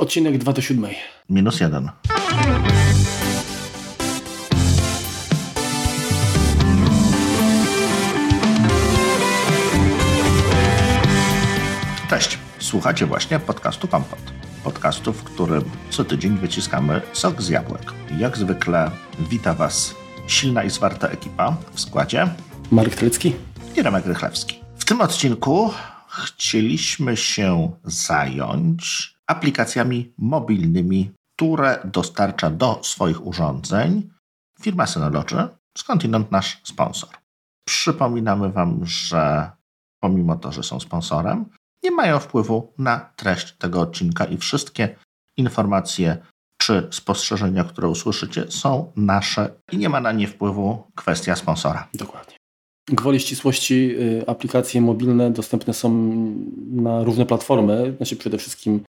odcinek 2 do 7. Minus jeden. Cześć, słuchacie właśnie podcastu Kompot. Podcastu, w którym co tydzień wyciskamy sok z jabłek. Jak zwykle wita Was silna i zwarta ekipa w składzie Marek Telecki i Remek Rychlewski. W tym odcinku chcieliśmy się zająć aplikacjami mobilnymi, które dostarcza do swoich urządzeń firma Synology, skądinąd nasz sponsor. Przypominamy Wam, że pomimo to, że są sponsorem, nie mają wpływu na treść tego odcinka i wszystkie informacje czy spostrzeżenia, które usłyszycie, są nasze i nie ma na nie wpływu kwestia sponsora. Dokładnie. Gwoli ścisłości y, aplikacje mobilne dostępne są na różne platformy, znaczy przede wszystkim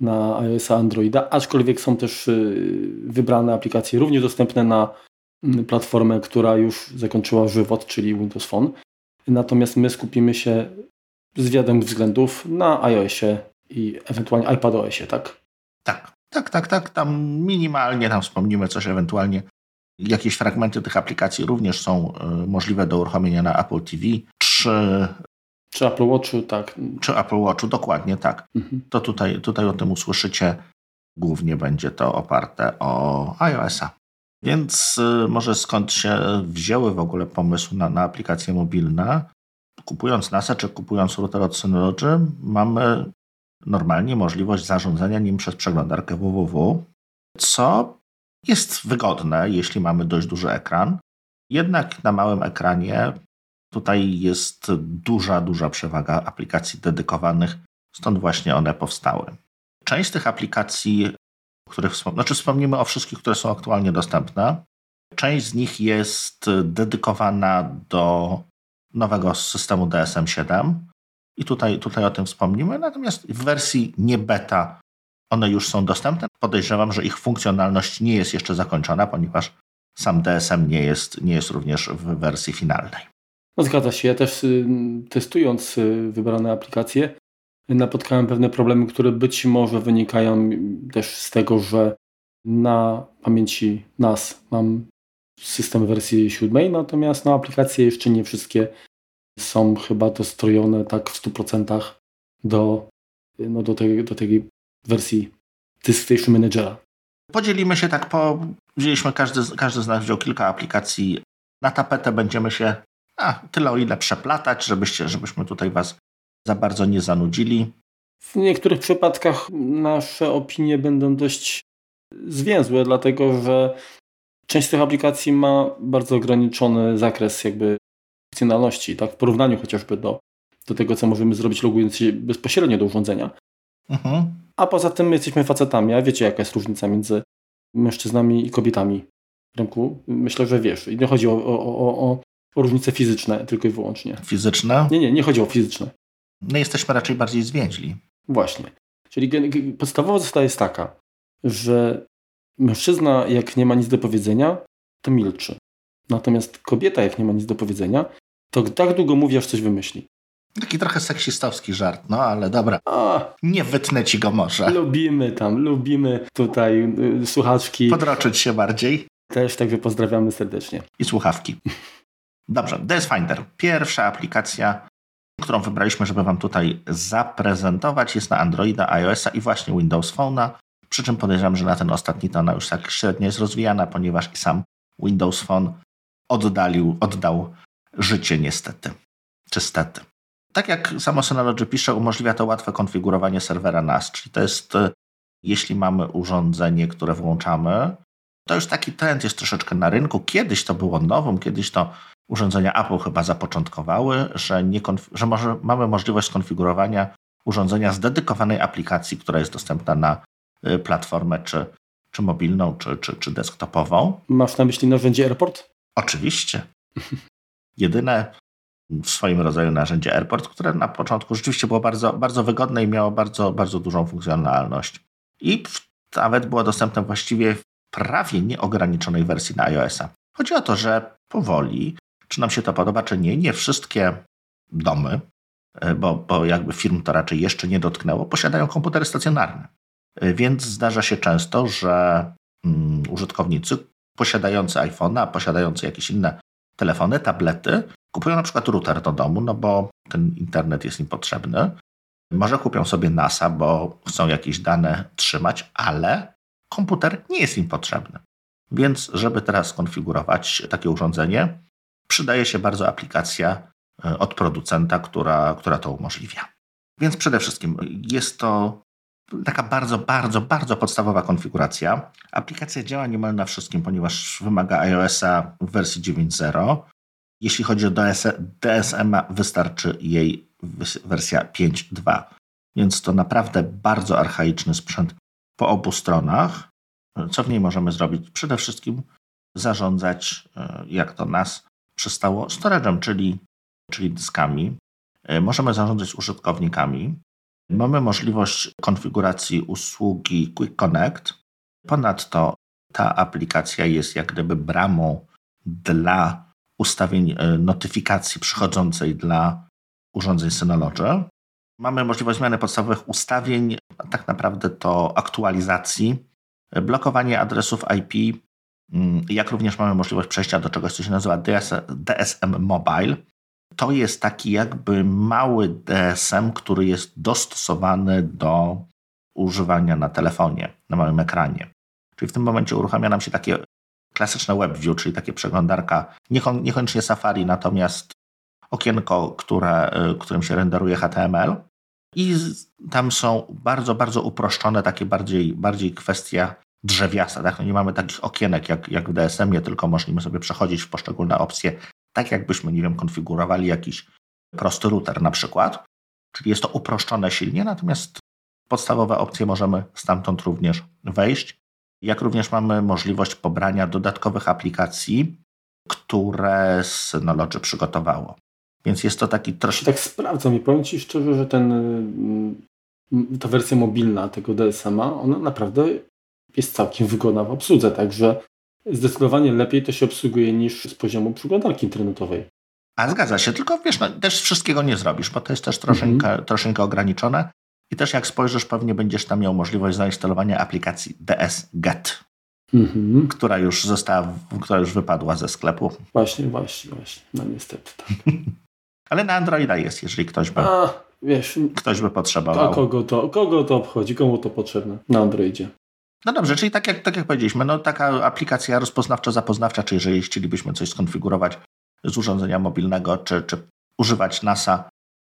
na iOS, Androida, aczkolwiek są też y, wybrane aplikacje również dostępne na mm, platformę, która już zakończyła żywot, czyli Windows Phone. Natomiast my skupimy się z wiadomych względów na iOSie i ewentualnie iPadOSie, tak? Tak, tak, tak, tak. Tam minimalnie tam wspomnimy coś ewentualnie. Jakieś fragmenty tych aplikacji również są y, możliwe do uruchomienia na Apple TV czy, Czy Apple Watchu, tak. czy Apple Watchu, dokładnie tak. Mhm. To tutaj, tutaj o tym usłyszycie. Głównie będzie to oparte o iOS-a. Więc y, może skąd się wzięły w ogóle pomysły na, na aplikacje mobilne? Kupując NASA czy kupując router od Synology, mamy normalnie możliwość zarządzania nim przez przeglądarkę www, co jest wygodne, jeśli mamy dość duży ekran. Jednak na małym ekranie tutaj jest duża, duża przewaga aplikacji dedykowanych, stąd właśnie one powstały. Część z tych aplikacji, których wspom- znaczy wspomnimy o wszystkich, które są aktualnie dostępne. Część z nich jest dedykowana do nowego systemu DSM-7 i tutaj, tutaj o tym wspomnimy. Natomiast w wersji nie beta one już są dostępne. Podejrzewam, że ich funkcjonalność nie jest jeszcze zakończona, ponieważ sam DSM nie jest, nie jest również w wersji finalnej. No zgadza się. Ja też y, testując y, wybrane aplikacje napotkałem pewne problemy, które być może wynikają też z tego, że na pamięci NAS mam system wersji siódmej, natomiast no, aplikacje jeszcze nie wszystkie są chyba dostrojone tak w 100% do, no, do, tej, do tej wersji Disk Station Managera. Podzielimy się tak po. Wzięliśmy, każdy, każdy z nas wziął kilka aplikacji. Na tapetę będziemy się a, tyle o ile przeplatać, żebyście, żebyśmy tutaj Was za bardzo nie zanudzili. W niektórych przypadkach nasze opinie będą dość zwięzłe, dlatego że część tych aplikacji ma bardzo ograniczony zakres jakby funkcjonalności, tak, w porównaniu chociażby do, do tego, co możemy zrobić logując się bezpośrednio do urządzenia. Mhm. A poza tym my jesteśmy facetami, a wiecie jaka jest różnica między mężczyznami i kobietami. Remku, myślę, że wiesz. I nie chodzi o, o, o, o różnice fizyczne tylko i wyłącznie. Fizyczne. Nie, nie, nie chodzi o fizyczne. My jesteśmy raczej bardziej zwięźli. Właśnie. Czyli podstawowa zasada jest taka, że mężczyzna jak nie ma nic do powiedzenia, to milczy. Natomiast kobieta jak nie ma nic do powiedzenia, to tak długo mówi, aż coś wymyśli. Taki trochę seksistowski żart, no ale dobra. A, Nie wytnę ci go może. lubimy tam, lubimy tutaj y, słuchaczki Podroczyć się bardziej. też, także pozdrawiamy serdecznie. i słuchawki. Dobrze, DS Finder. Pierwsza aplikacja, którą wybraliśmy, żeby Wam tutaj zaprezentować, jest na Androida, iOS-a i właśnie Windows Phone'a. Przy czym podejrzewam, że na ten ostatni to ona już tak średnio jest rozwijana, ponieważ i sam Windows Phone oddalił, oddał życie niestety. Czy stety. Tak jak samo Synology pisze, umożliwia to łatwe konfigurowanie serwera NAS, czyli to jest, e, jeśli mamy urządzenie, które włączamy, to już taki trend jest troszeczkę na rynku. Kiedyś to było nowym, kiedyś to urządzenia Apple chyba zapoczątkowały, że, nie że może mamy możliwość skonfigurowania urządzenia z dedykowanej aplikacji, która jest dostępna na y, platformę czy, czy mobilną, czy, czy, czy desktopową. Masz na myśli narzędzie Airport? Oczywiście. Jedyne w swoim rodzaju narzędzie Airport, które na początku rzeczywiście było bardzo, bardzo wygodne i miało bardzo, bardzo dużą funkcjonalność. I nawet było dostępne właściwie w prawie nieograniczonej wersji na iOS-a. Chodzi o to, że powoli, czy nam się to podoba, czy nie, nie wszystkie domy, e, bo, bo jakby firm to raczej jeszcze nie dotknęło, posiadają komputery stacjonarne. Więc zdarza się często, że um, użytkownicy posiadający iPhone'a, posiadający jakieś inne telefony, tablety, kupują na przykład router do domu, no bo ten internet jest im potrzebny. Może kupią sobie NASA, bo chcą jakieś dane trzymać, ale komputer nie jest im potrzebny. Więc, żeby teraz skonfigurować takie urządzenie, przydaje się bardzo aplikacja e, od producenta, która, która to umożliwia. Więc przede wszystkim jest to taka bardzo, bardzo, bardzo podstawowa konfiguracja. Aplikacja działa niemal na wszystkim, ponieważ wymaga iOS-a w wersji 9.0. Jeśli chodzi o DSM, wystarczy jej wersja 5.2. Więc to naprawdę bardzo archaiczny sprzęt po obu stronach. Co w niej możemy zrobić? Przede wszystkim zarządzać, e, jak to nas przystało, storage'em, czyli, czyli dyskami. E, możemy zarządzać użytkownikami. Mamy możliwość konfiguracji usługi Quick Connect. Ponadto ta aplikacja jest jak gdyby bramą dla ustawień e, notyfikacji przychodzącej dla urządzeń Synology. Mamy możliwość zmiany podstawowych ustawień, tak naprawdę to aktualizacji, blokowanie adresów IP, jak również mamy możliwość przejścia do czegoś, co się nazywa DS, DSM Mobile. To jest taki jakby mały DSM, który jest dostosowany do używania na telefonie, na małym ekranie. Czyli w tym momencie uruchamia nam się takie klasyczne WebView, czyli takie przeglądarka, niekoniecznie Safari, natomiast okienko, które, y, którym się renderuje HTML. I tam są bardzo, bardzo uproszczone, takie bardziej, bardziej kwestia drzewiasta. Tak? No nie mamy takich okienek jak, jak w DSM-ie, tylko możemy sobie przechodzić w poszczególne opcje, tak jakbyśmy, nie wiem, konfigurowali jakiś prosty router na przykład. Czyli jest to uproszczone silnie, natomiast podstawowe opcje możemy stamtąd również wejść. Jak również mamy możliwość pobrania dodatkowych aplikacji, które Synology przygotowało. Więc jest to taki troszkę... Tak sprawdzam i powiem Ci szczerze, że ten, mm, ta wersja mobilna tego DSM-a, ona naprawdę jest całkiem wygodna w obsłudze, także zdecydowanie lepiej to się obsługuje niż z poziomu przeglądarki internetowej. A zgadza się, tylko wiesz, no, też wszystkiego nie zrobisz, bo to jest też troszeczkę, mhm. troszeczkę ograniczone. I też jak spojrzysz, pewnie będziesz tam miał możliwość zainstalowania aplikacji DS Get, mhm. która już została, która już wypadła ze sklepu. Właśnie, właśnie, właśnie. No niestety tak. Ale na Androida jest, jeżeli ktoś by, A, wiesz, ktoś by potrzebował. A kogo to, kogo to obchodzi, komu to potrzebne na Androidzie? No dobrze, czyli tak jak, tak jak powiedzieliśmy, no taka aplikacja rozpoznawczo-zapoznawcza, czy jeżeli chcielibyśmy coś skonfigurować z urządzenia mobilnego, czy, czy używać NASA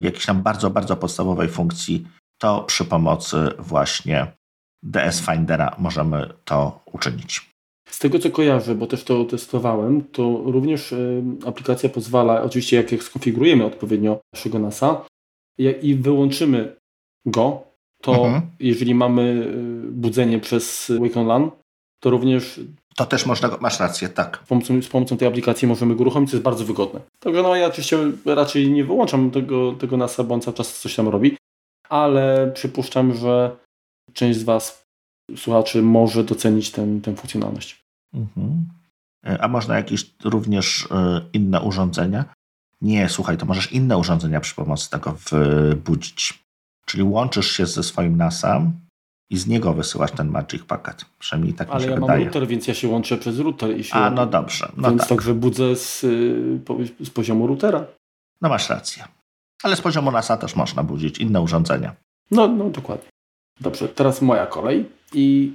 w jakiejś tam bardzo, bardzo podstawowej funkcji, to przy pomocy właśnie DS Findera możemy to uczynić. Z tego co kojarzę, bo też to testowałem, to również aplikacja pozwala, oczywiście jak, jak skonfigurujemy odpowiednio naszego NASA i wyłączymy go, to mhm. jeżeli mamy y, budzenie przez Wake LAN, to również to też można, masz rację, tak. Z pomocą, z pomocą tej aplikacji możemy go uruchomić, co jest bardzo wygodne. Także no ja oczywiście raczej nie wyłączam tego, tego NASA, bo on cały czas coś tam robi, ale przypuszczam, że część z Was, słuchaczy, może docenić tę funkcjonalność. Mhm. A można jakieś również e, inne urządzenia? Nie, słuchaj, to możesz inne urządzenia przy pomocy tego wbudzić. Czyli łączysz się ze swoim NASem i z niego wysyłasz ten Magic Packet. Przynajmniej tak Ale mi się ja wydaje. mam router, więc ja się łączę przez router. I się, A, no dobrze. No więc tak. także budzę z, y, z poziomu routera. No masz rację. Ale z poziomu NASA też można budzić inne urządzenia. No, no dokładnie. Dobrze, teraz moja kolej i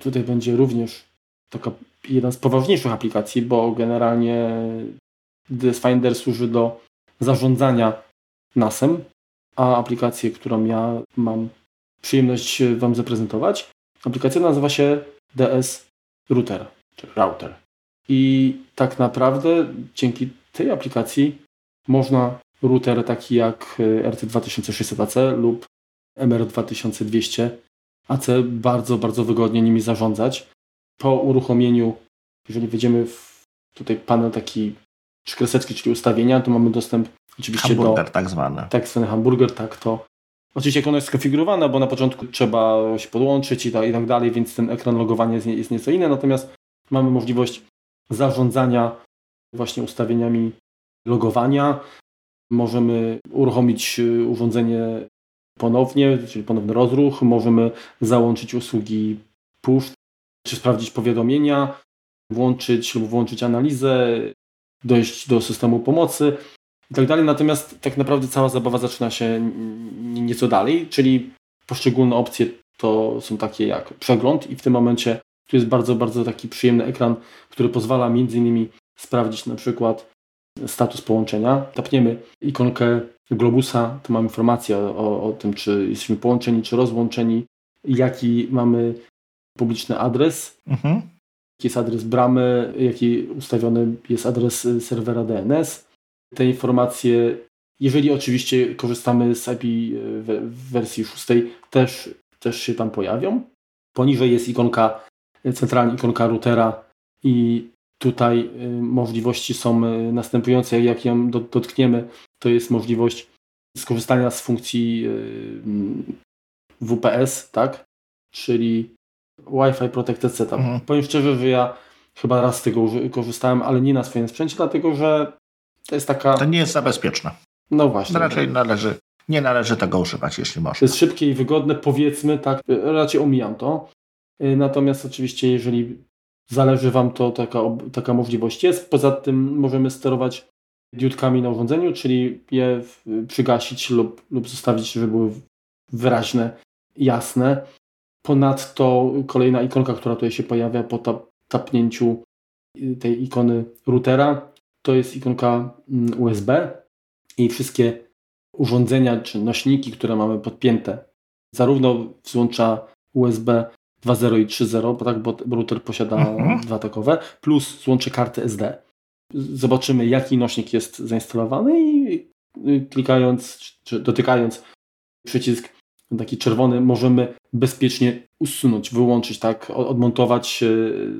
tutaj będzie również taka jedna z poważniejszych aplikacji, bo generalnie DS Finder służy do zarządzania NASem, a aplikację, którą ja mam przyjemność Wam zaprezentować, aplikacja nazywa się DS Router, czy Router. I tak naprawdę dzięki tej aplikacji można router taki jak RT2600AC lub MR2200 AC bardzo, bardzo wygodnie nimi zarządzać. Po uruchomieniu, jeżeli wejdziemy w tutaj panel taki kreseczki, czyli ustawienia, to mamy dostęp oczywiście hamburger, do... tak zwany. Tak zwany hamburger, tak to. Oczywiście jak ono jest skonfigurowane, bo na początku trzeba się podłączyć i tak, i tak dalej, więc ten ekran logowania jest, jest nieco inny, natomiast mamy możliwość zarządzania właśnie ustawieniami logowania. Możemy uruchomić urządzenie ponownie, czyli ponowny rozruch. Możemy załączyć usługi push, czy sprawdzić powiadomienia, włączyć lub włączyć analizę, dojść do systemu pomocy i tak dalej. Natomiast tak naprawdę cała zabawa zaczyna się nieco dalej, czyli poszczególne opcje to są takie jak przegląd i w tym momencie tu jest bardzo, bardzo taki przyjemny ekran, który pozwala między innymi sprawdzić na przykład status połączenia. Tapniemy ikonkę globusa, to mamy informację o, o tym, czy jesteśmy połączeni, czy rozłączeni, jaki mamy publiczny adres, mhm. jaki jest adres bramy, jaki ustawiony jest adres serwera DNS. Te informacje, jeżeli oczywiście korzystamy z IP w wersji 6, też, też się tam pojawią. Poniżej jest ikonka, centralnie ikonka routera i tutaj y, możliwości są następujące. Jak ją dotkniemy, to jest możliwość skorzystania z funkcji y, WPS, tak? Czyli Wi-Fi Protected Setup. Mhm. Powiem szczerze, że ja chyba raz z tego korzystałem, ale nie na swoim sprzęcie, dlatego że to jest taka... To nie jest za bezpieczne. No właśnie. Raczej należy, nie należy tego używać, jeśli można. To jest szybkie i wygodne, powiedzmy, tak, raczej omijam to. Natomiast oczywiście, jeżeli zależy Wam to, taka, taka możliwość jest. Poza tym możemy sterować diodkami na urządzeniu, czyli je przygasić lub, lub zostawić, żeby były wyraźne, jasne. Ponadto kolejna ikonka, która tutaj się pojawia po tap, tapnięciu tej ikony routera, to jest ikonka mm, USB i wszystkie urządzenia czy nośniki, które mamy podpięte, zarówno złącza USB 2.0 i 3.0, bo tak, bo router posiada mhm. dwa takowe, plus złącze karty SD. Zobaczymy, jaki nośnik jest zainstalowany i klikając, czy dotykając przycisk taki czerwony, możemy bezpiecznie usunąć, wyłączyć, tak, odmontować e,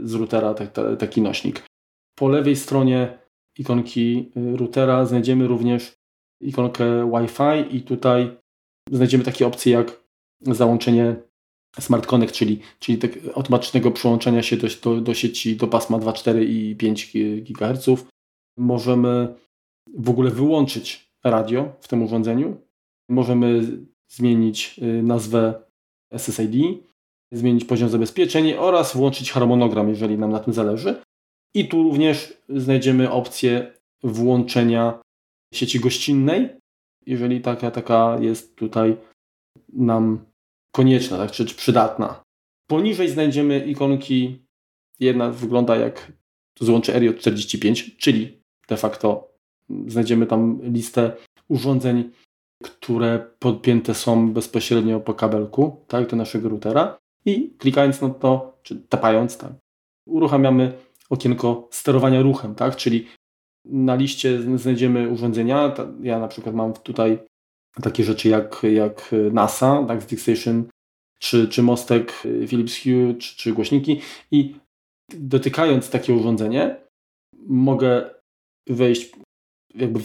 z routera taki nośnik. Po lewej stronie ikonki e, routera znajdziemy również ikonkę Wi-Fi i tutaj znajdziemy takie opcje jak załączenie Smart Connect, czyli, czyli tak automatycznego przyłączenia się do, do, do sieci do pasma 2,4 i 5 GHz. Możemy w ogóle wyłączyć radio w tym urządzeniu. Możemy zmienić y, nazwę SSID, zmienić poziom zabezpieczeń oraz włączyć harmonogram, jeżeli nam na tym zależy. I tu również znajdziemy opcję włączenia sieci gościnnej, jeżeli taka, taka jest tutaj nam konieczna, tak, czy, przydatna. Poniżej znajdziemy ikonki, jedna wygląda jak złącze Eriot 45, czyli de facto znajdziemy tam listę urządzeń, które podpięte są bezpośrednio po kabelku tak, do naszego routera. I klikając na to, czy tapając, tak, uruchamiamy okienko sterowania ruchem, tak, czyli na liście znajdziemy urządzenia. Ja na przykład mam tutaj takie rzeczy jak, jak NASA, tak, Stick Station, czy, czy mostek y, Philips Hue, czy, czy głośniki i dotykając takie urządzenie mogę wejść jakby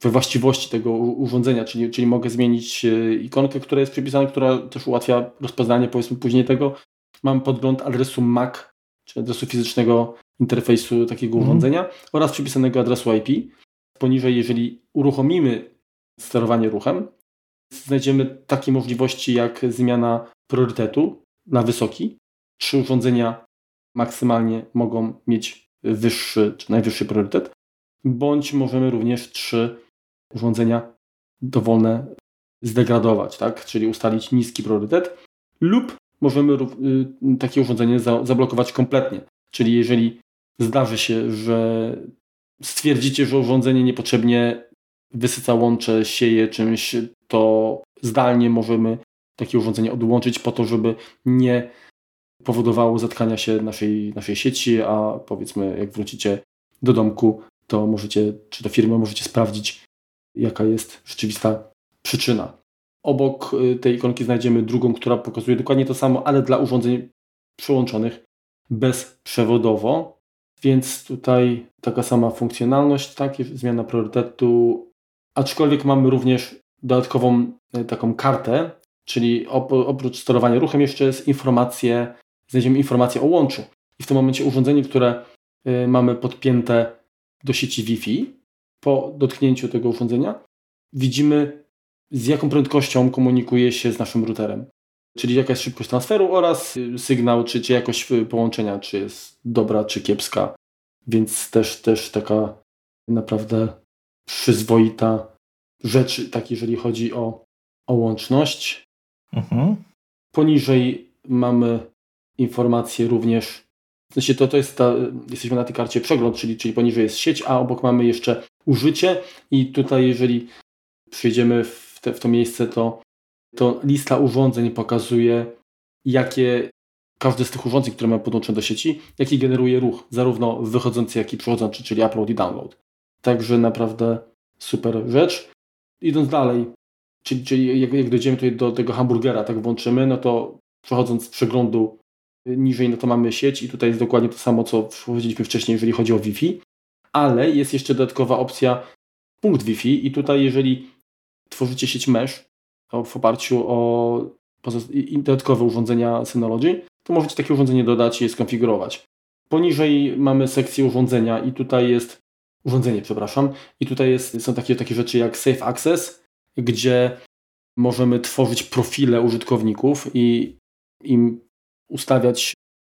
we właściwości tego urządzenia, czyli, czyli mogę zmienić y, ikonkę, która jest przypisana, która też ułatwia rozpoznanie powiedzmy później tego. Mam podgląd adresu MAC, czy adresu fizycznego interfejsu takiego mhm. urządzenia oraz przypisanego adresu IP. Poniżej, jeżeli uruchomimy sterowanie ruchem, znajdziemy takie możliwości jak zmiana priorytetu na wysoki. Trzy urządzenia maksymalnie mogą mieć wyższy czy najwyższy priorytet, bądź możemy również trzy urządzenia dowolne zdegradować, tak? czyli ustalić niski priorytet, lub możemy y, takie urządzenie zablokować kompletnie. Czyli jeżeli zdarzy się, że stwierdzicie, że urządzenie niepotrzebnie wysyca łącze, sieje czymś, to zdalnie możemy takie urządzenie odłączyć po to, żeby nie powodowało zatkania się naszej, naszej sieci, a powiedzmy jak wrócicie do domku, to możecie, czy do firmy możecie sprawdzić, jaka jest rzeczywista przyczyna. Obok y, tej ikonki znajdziemy drugą, która pokazuje dokładnie to samo, ale dla urządzeń przyłączonych bezprzewodowo. Więc tutaj taka sama funkcjonalność, tak, zmiana priorytetu, aczkolwiek mamy również dodatkową e, taką kartę, czyli oprócz sterowania ruchem jeszcze jest informacje, znajdziemy informację o łączu. I w tym momencie urządzenie, które e, mamy podpięte do sieci Wi-Fi, po dotknięciu tego urządzenia widzimy z jaką prędkością komunikuje się z naszym routerem. Czyli jaka jest szybkość transferu oraz sygnał, czy, czy jakość połączenia, czy jest dobra, czy kiepska. Więc też, też taka naprawdę przyzwoita rzecz, tak jeżeli chodzi o, o łączność. Mhm. Poniżej mamy informacje również, w sensie to, to jest ta, jesteśmy na tej karcie przegląd, czyli, czyli poniżej jest sieć, a obok mamy jeszcze użycie i tutaj jeżeli przejdziemy w, te, w to miejsce, to, to lista urządzeń pokazuje, jakie każde z tych urządzeń, które mamy podłączone do sieci, jaki generuje ruch, zarówno wychodzący, jak i przychodzący, czyli upload i download. Także naprawdę super rzecz. Idąc dalej, czyli, czyli jak, jak dojdziemy tutaj do tego hamburgera, tak włączymy, no to przechodząc z przeglądu niżej, no to mamy sieć i tutaj jest dokładnie to samo, co powiedzieliśmy wcześniej, jeżeli chodzi o Wi-Fi, ale jest jeszcze dodatkowa opcja punkt Wi-Fi i tutaj jeżeli tworzycie sieć mesh w oparciu o dodatkowe urządzenia Synology, to możecie takie urządzenie dodać i je skonfigurować. Poniżej mamy sekcję urządzenia i tutaj jest urządzenie, przepraszam, i tutaj jest, są takie, takie rzeczy jak Safe Access, gdzie możemy tworzyć profile użytkowników i im ustawiać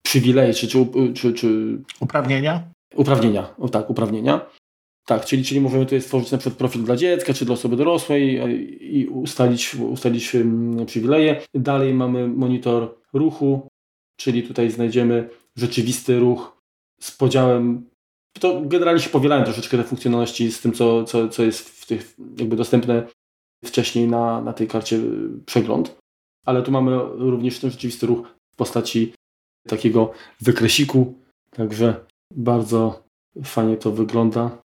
przywileje, czy, czy, czy, czy uprawnienia. Uprawnienia, o tak, uprawnienia. Tak, czyli, czyli możemy tutaj stworzyć na przykład profil dla dziecka, czy dla osoby dorosłej i ustalić, ustalić przywileje. Dalej mamy monitor ruchu, czyli tutaj znajdziemy rzeczywisty ruch z podziałem. To generalnie się powielają troszeczkę te funkcjonalności z tym, co, co, co jest w tych jakby dostępne wcześniej na, na tej karcie przegląd. Ale tu mamy również ten rzeczywisty ruch w postaci takiego wykresiku, także bardzo fajnie to wygląda.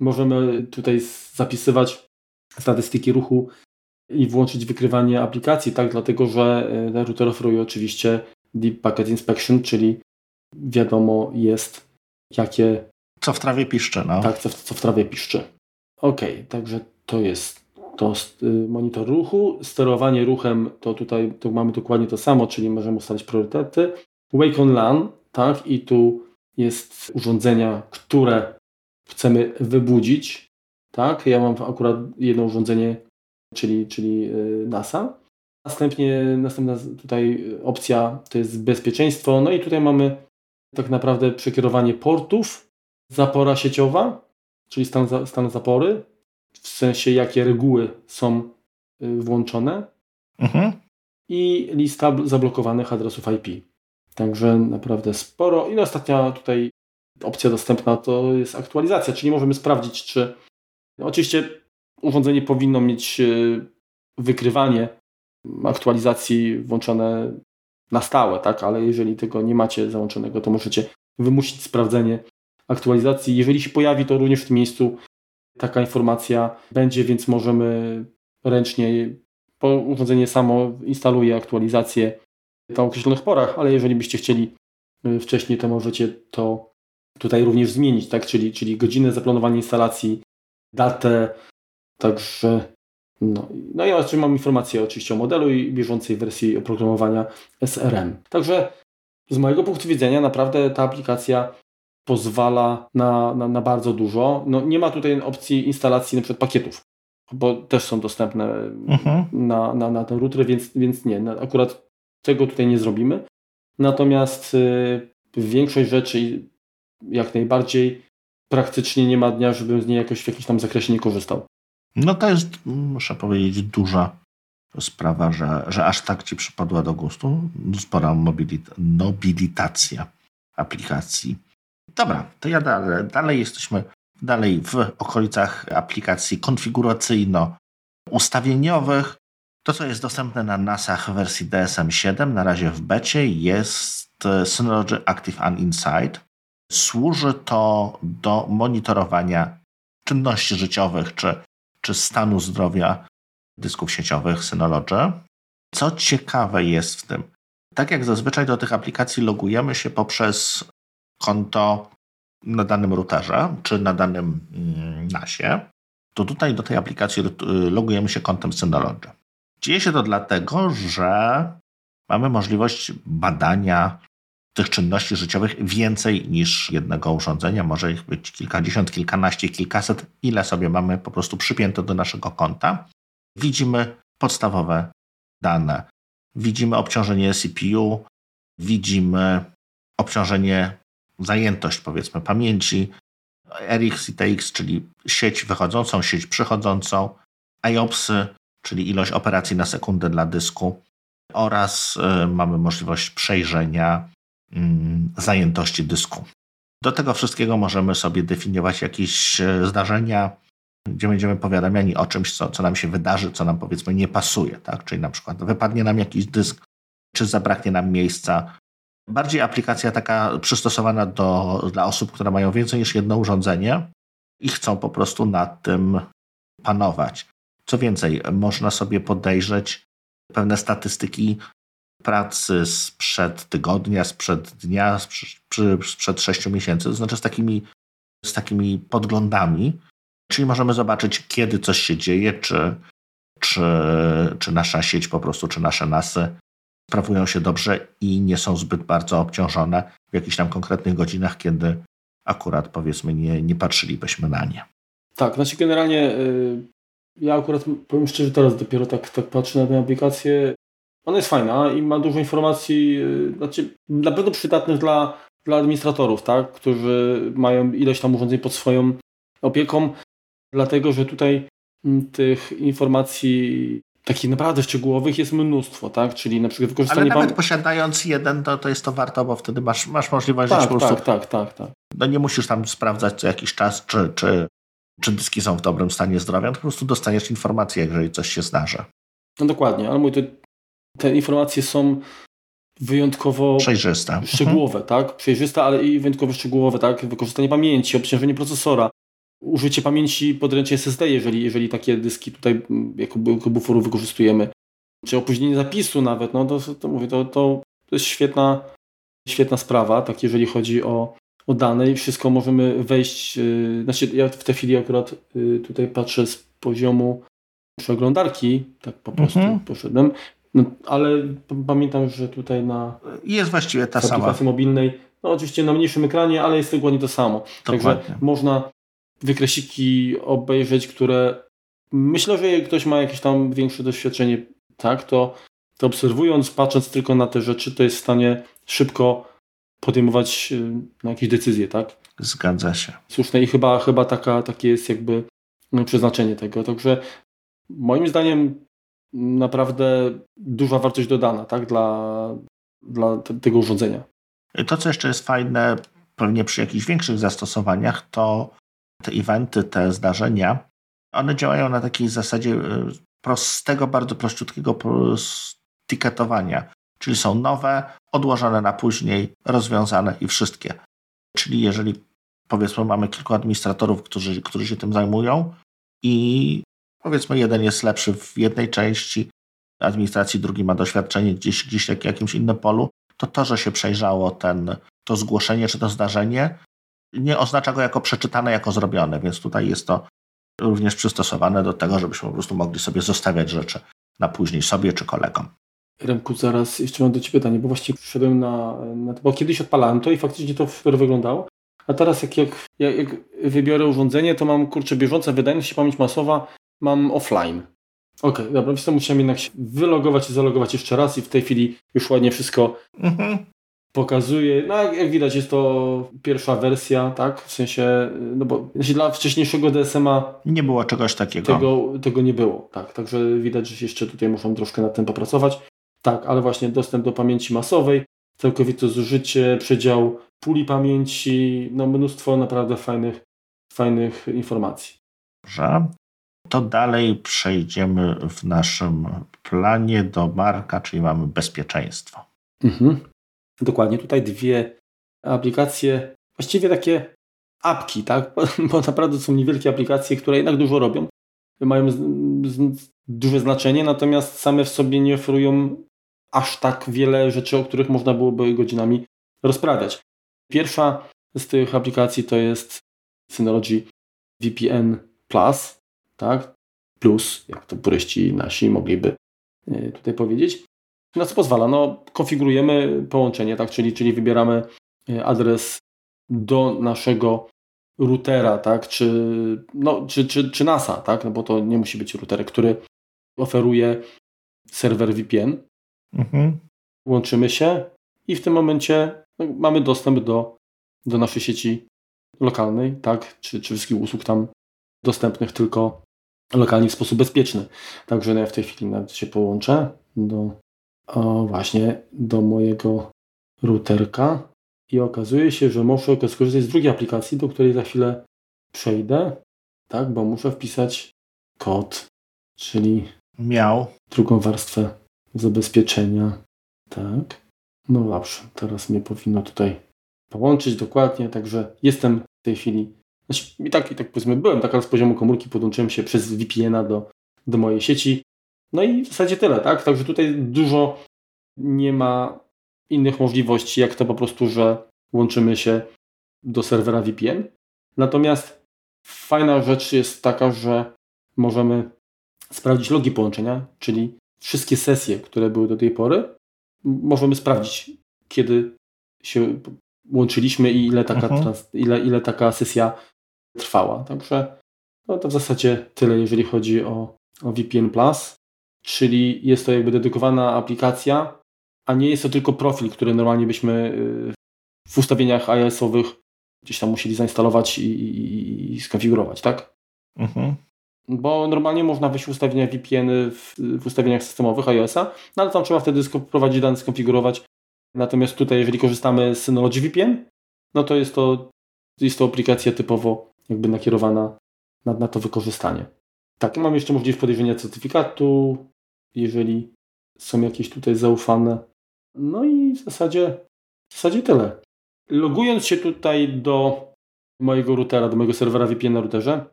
Możemy tutaj zapisywać statystyki ruchu i włączyć wykrywanie aplikacji, tak, dlatego że e, router oferuje oczywiście Deep Packet Inspection, czyli wiadomo jest, jakie. Co w trawie piszczy, no. Tak, co w, co w trawie piszczy. Ok, także to jest to y, monitor ruchu. Sterowanie ruchem to tutaj to mamy dokładnie to samo, czyli możemy ustalić priorytety. Wake on LAN, tak, i tu jest urządzenia, które chcemy wybudzić, tak. Ja mam akurat jedno urządzenie, czyli, czyli y, NASA. Następnie następna tutaj opcja to jest bezpieczeństwo. No i tutaj mamy tak naprawdę przekierowanie portów, zapora sieciowa, czyli stan, stan zapory, w sensie jakie reguły są y, włączone mhm. i lista zablokowanych adresów IP. Także naprawdę sporo. I ostatnia tutaj opcja dostępna to jest aktualizacja, czyli możemy sprawdzić, czy no oczywiście urządzenie powinno mieć y, wykrywanie aktualizacji włączone na stałe, tak? ale jeżeli tego nie macie załączonego, to możecie wymusić sprawdzenie aktualizacji. Jeżeli się pojawi, to również w tym miejscu taka informacja będzie, więc możemy ręcznie, bo urządzenie samo instaluje aktualizację na określonych porach, ale jeżeli byście chcieli y, wcześniej, to możecie to tutaj również zmienić, tak? czyli, czyli godzinę zaplanowania instalacji, datę, także no, no i oczywiście mam informację oczywiście o modelu i bieżącej wersji oprogramowania SRM. Także z mojego punktu widzenia naprawdę ta aplikacja pozwala na, na, na bardzo dużo. No, nie ma tutaj opcji instalacji na przykład pakietów, bo też są dostępne mhm. na, na, na ten router, więc, więc nie, no, akurat tego tutaj nie zrobimy. Natomiast y, większość rzeczy jak najbardziej praktycznie nie ma dnia, żebym z niej jakoś w jakimś tam zakresie nie korzystał. No to jest, muszę powiedzieć, duża sprawa, że, że aż tak Ci przypadła do gustu. Spora mobilit nobilitacja aplikacji. Dobra, to ja dalej, dalej jesteśmy dalej w okolicach aplikacji konfiguracyjno-ustawieniowych. To, co jest dostępne na NASach w wersji DSM-7, na razie w becie, jest Synology Active Uninside. Służy to do monitorowania czynności życiowych czy czy stanu zdrowia dysków sieciowych Synology. Co ciekawe jest w tym, tak jak zazwyczaj do tych aplikacji logujemy się poprzez konto na danym routerze czy na danym mm, NASie, to tutaj do tej aplikacji logujemy się kontem Synology. Dzieje się to dlatego, że mamy możliwość badania tych czynności życiowych więcej niż jednego urządzenia. Może ich być kilkadziesiąt, kilkanaście, kilkaset, ile sobie mamy po prostu przypięte do naszego konta. widzimy podstawowe dane. Widzimy obciążenie CPU, widzimy obciążenie, zajętość powiedzmy pamięci, RX i TX, czyli sieć wychodzącą, sieć przychodzącą, IOPSy, czyli ilość operacji na sekundę dla dysku oraz y, mamy możliwość przejrzenia zajętości dysku. Do tego wszystkiego możemy sobie definiować jakieś y, zdarzenia, gdzie będziemy powiadamiani o czymś, co, co nam się wydarzy, co nam powiedzmy nie pasuje, tak? Czyli na przykład wypadnie nam jakiś dysk, czy zabraknie nam miejsca. Bardziej aplikacja taka przystosowana do, dla osób, które mają więcej niż jedno urządzenie i chcą po prostu nad tym panować. Co więcej, można sobie podejrzeć pewne statystyki pracy sprzed tygodnia, sprzed dnia, sprzed sześciu miesięcy, to znaczy z takimi, z takimi podglądami, czyli możemy zobaczyć, kiedy coś się dzieje, czy, czy, czy nasza sieć po prostu, czy nasze nasy sprawują się dobrze i nie są zbyt bardzo obciążone w jakichś tam konkretnych godzinach, kiedy akurat powiedzmy nie, nie patrzylibyśmy na nie. Tak, znaczy generalnie y, ja akurat powiem szczerze, teraz dopiero tak, tak patrzę na tę aplikację. Ona jest fajna i ma dużo informacji, y, znaczy na pewno przydatnych dla, dla administratorów, tak, którzy mają ileś tam urządzeń pod swoją opieką, dlatego że tutaj mm, tych informacji takich naprawdę szczegółowych jest mnóstwo, tak? Czyli na przykład wykorzystanie... Ale nawet posiadając jeden, to, to jest to warto, bo wtedy masz, masz możliwość, tak, że po prostu... Tak, tak, tak, tak. No nie musisz tam sprawdzać co jakiś czas, czy, czy, czy dyski są w dobrym stanie zdrowia, to po prostu dostaniesz informację, jeżeli coś się zdarzy. No dokładnie, ale mój, te, te informacje są wyjątkowo przejrzyste. Szczegółowe, mhm. tak? Przejrzyste, ale i wyjątkowo szczegółowe, tak? Wykorzystanie pamięci, obciążenie procesora, użycie pamięci podręcznej SSD, jeżeli, jeżeli takie dyski tutaj mm, jako, jako buforu wykorzystujemy, czy opóźnienie zapisu nawet, no to, to mówię, to, to, to jest świetna, świetna sprawa, tak jeżeli chodzi o, o dane i wszystko możemy wejść, yy, znaczy ja w tej chwili akurat yy, tutaj patrzę z poziomu przeglądarki, tak po prostu mhm. poszedłem, no, ale pamiętam, że tutaj na jest właściwie ta sama aplikacji mobilnej, no oczywiście na mniejszym ekranie, ale jest dokładnie to samo. Dokładnie. Także można wykresiki obejrzeć, które myślę, że jak ktoś ma jakieś tam większe doświadczenie, tak, to, to obserwując, patrząc tylko na te rzeczy, to jest w stanie szybko podejmować no, jakieś decyzje, tak? Zgadza się. Słuszne i chyba, chyba taka, takie jest jakby no, przeznaczenie tego. Także moim zdaniem naprawdę duża wartość dodana, tak, dla, dla tego urządzenia. To, co jeszcze jest fajne, pewnie przy jakichś większych zastosowaniach, to te eventy, te zdarzenia, one działają na takiej zasadzie e, prostego, bardzo prościutkiego tiketowania. Czyli są nowe, odłożone na później, rozwiązane i wszystkie. Czyli jeżeli powiedzmy mamy kilku administratorów, którzy, którzy się tym zajmują i powiedzmy jeden jest lepszy w jednej części administracji, drugi ma doświadczenie gdzieś, gdzieś w jakimś innym polu, to to, że się przejrzało ten, to zgłoszenie czy to zdarzenie, nie oznacza go jako przeczytane, jako zrobione, więc tutaj jest to również przystosowane do tego, żebyśmy po prostu mogli sobie zostawiać rzeczy na później sobie czy kolegom. Remku, zaraz jeszcze mam do Ciebie pytanie, bo właściwie wszedłem na, na bo kiedyś odpalałem to i faktycznie to super wyglądało, a teraz jak, jak, jak wybiorę urządzenie, to mam, kurczę, bieżąca wydajność i pamięć masowa mam offline. Okej, okay, dobra, więc to musiałem jednak się wylogować i zalogować jeszcze raz i w tej chwili już ładnie wszystko mhm pokazuje, no jak widać jest to pierwsza wersja, tak, w sensie, no bo znaczy dla wcześniejszego DSM-a nie było czegoś takiego. Tego, tego nie było, tak, także widać, że jeszcze tutaj muszą troszkę nad tym popracować. Tak, ale właśnie dostęp do pamięci masowej, całkowite zużycie, przedział puli pamięci, no mnóstwo naprawdę fajnych, fajnych informacji. Dobrze. To dalej przejdziemy w naszym planie do marka, czyli mamy bezpieczeństwo. Mhm. Dokładnie, tutaj dwie aplikacje, właściwie takie apki, tak? Bo naprawdę są niewielkie aplikacje, które jednak dużo robią, mają z, z, duże znaczenie, natomiast same w sobie nie oferują aż tak wiele rzeczy, o których można byłoby godzinami rozprawiać. Pierwsza z tych aplikacji to jest Synology VPN Plus, tak? Plus, jak to puryści nasi mogliby e, tutaj powiedzieć. Na co pozwala? No, konfigurujemy połączenie, tak? czyli, czyli wybieramy e, adres do naszego routera, tak? czy, no, czy, czy, czy NASa, tak? no bo to nie musi być router, który oferuje serwer VPN. Mhm. Łączymy się i w tym momencie no, mamy dostęp do, do naszej sieci lokalnej, tak, czy, czy wszystkich usług tam dostępnych tylko lokalnie w sposób bezpieczny. Także ja w tej chwili nawet się połączę do o, właśnie do mojego routerka i okazuje się, że muszę skorzystać z drugiej aplikacji, do której za chwilę przejdę, tak, bo muszę wpisać kod, czyli miał drugą warstwę zabezpieczenia. Tak. No dobrze, teraz mnie powinno tutaj połączyć dokładnie, także jestem w tej chwili. Znaczy, i tak, i tak powiedzmy, byłem tak z poziomu komórki, podłączyłem się przez VPN-a do, do mojej sieci. No i w zasadzie tyle, tak? Także tutaj dużo nie ma innych możliwości, jak to po prostu, że łączymy się do serwera VPN. Natomiast fajna rzecz jest taka, że możemy sprawdzić logi połączenia, czyli wszystkie sesje, które były do tej pory, możemy sprawdzić, kiedy się łączyliśmy i ile taka, mhm. trans, ile, ile taka sesja trwała. Także no to w zasadzie tyle, jeżeli chodzi o, o VPN Plus, czyli jest to jakby dedykowana aplikacja, a nie jest to tylko profil, który normalnie byśmy y, w ustawieniach iOS-owych gdzieś tam musieli zainstalować i, i, i skonfigurować, tak? Mhm. Bo normalnie można wejść w ustawienia VPN w, w ustawieniach systemowych iOS-a, no ale tam trzeba wtedy wprowadzić dane, skonfigurować. Natomiast tutaj, jeżeli korzystamy z Synology VPN, no to jest to, jest to aplikacja typowo jakby nakierowana na, na to wykorzystanie. Tak, mam jeszcze możliwość podejrzenia certyfikatu, jeżeli są jakieś tutaj zaufane. No i w zasadzie, w zasadzie tyle. Logując się tutaj do mojego routera, do mojego serwera VPN na routerze,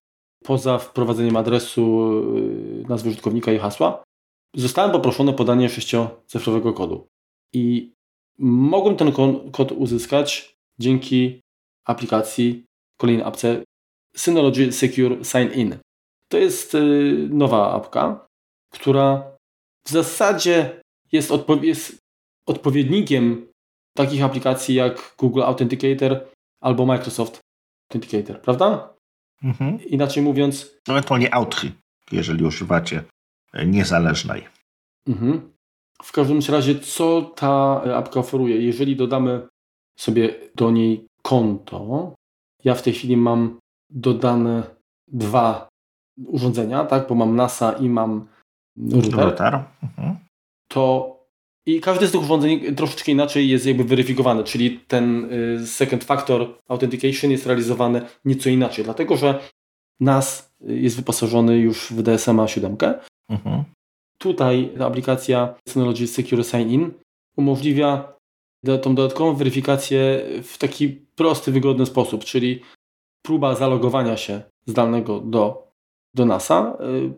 poza wprowadzeniem adresu, y, nazwy użytkownika i hasła, zostałem poproszony o podanie sześciocyfrowego kodu. I mogłem ten kod uzyskać dzięki aplikacji, kolejnej apce Synology Secure Sign In. To jest y, nowa apka, która w zasadzie jest, odpo jest odpowiednikiem takich aplikacji jak Google Authenticator albo Microsoft Authenticator, prawda? Mhm. Inaczej mówiąc. Ewentualnie Authy, jeżeli używacie niezależnej. Mhm. W każdym razie, co ta apka oferuje? Jeżeli dodamy sobie do niej konto, ja w tej chwili mam dodane dwa urządzenia, tak, bo mam NASA i mam router, router. Mhm. to i każde z tych urządzeń troszeczkę inaczej jest jakby weryfikowane, czyli ten y, second factor authentication jest realizowany nieco inaczej, dlatego że NAS jest wyposażony już w DSMA 7. Mhm. Tutaj ta aplikacja Synology Secure Sign-In umożliwia tą dodatkową weryfikację w taki prosty, wygodny sposób, czyli próba zalogowania się zdalnego do, do NASA y,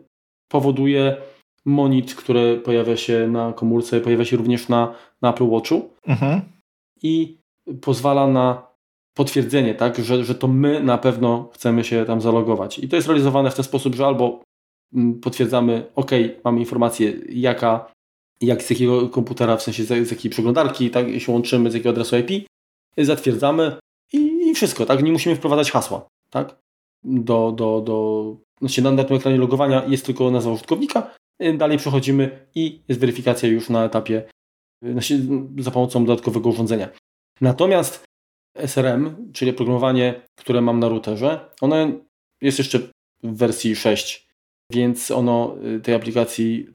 powoduje monit, który pojawia się na komórce, pojawia się również na, na Apple Watchu mhm. i pozwala na potwierdzenie, tak, że, że to my na pewno chcemy się tam zalogować. I to jest realizowane w ten sposób, że albo mm, potwierdzamy, OK, mamy informację, jaka, jak z jakiego komputera, w sensie z, z jakiej przeglądarki, tak, się łączymy, z jakiego adresu IP, zatwierdzamy i, wszystko, tak, nie musimy wprowadzać hasła, tak, do, do, do, znaczy na, na tym ekranie logowania jest tylko nazwa użytkownika, Dalej przechodzimy i jest weryfikacja już na etapie znaczy za pomocą dodatkowego urządzenia. Natomiast SRM, czyli oprogramowanie, które mam na routerze, ono jest jeszcze w wersji 6, więc ono y, tej aplikacji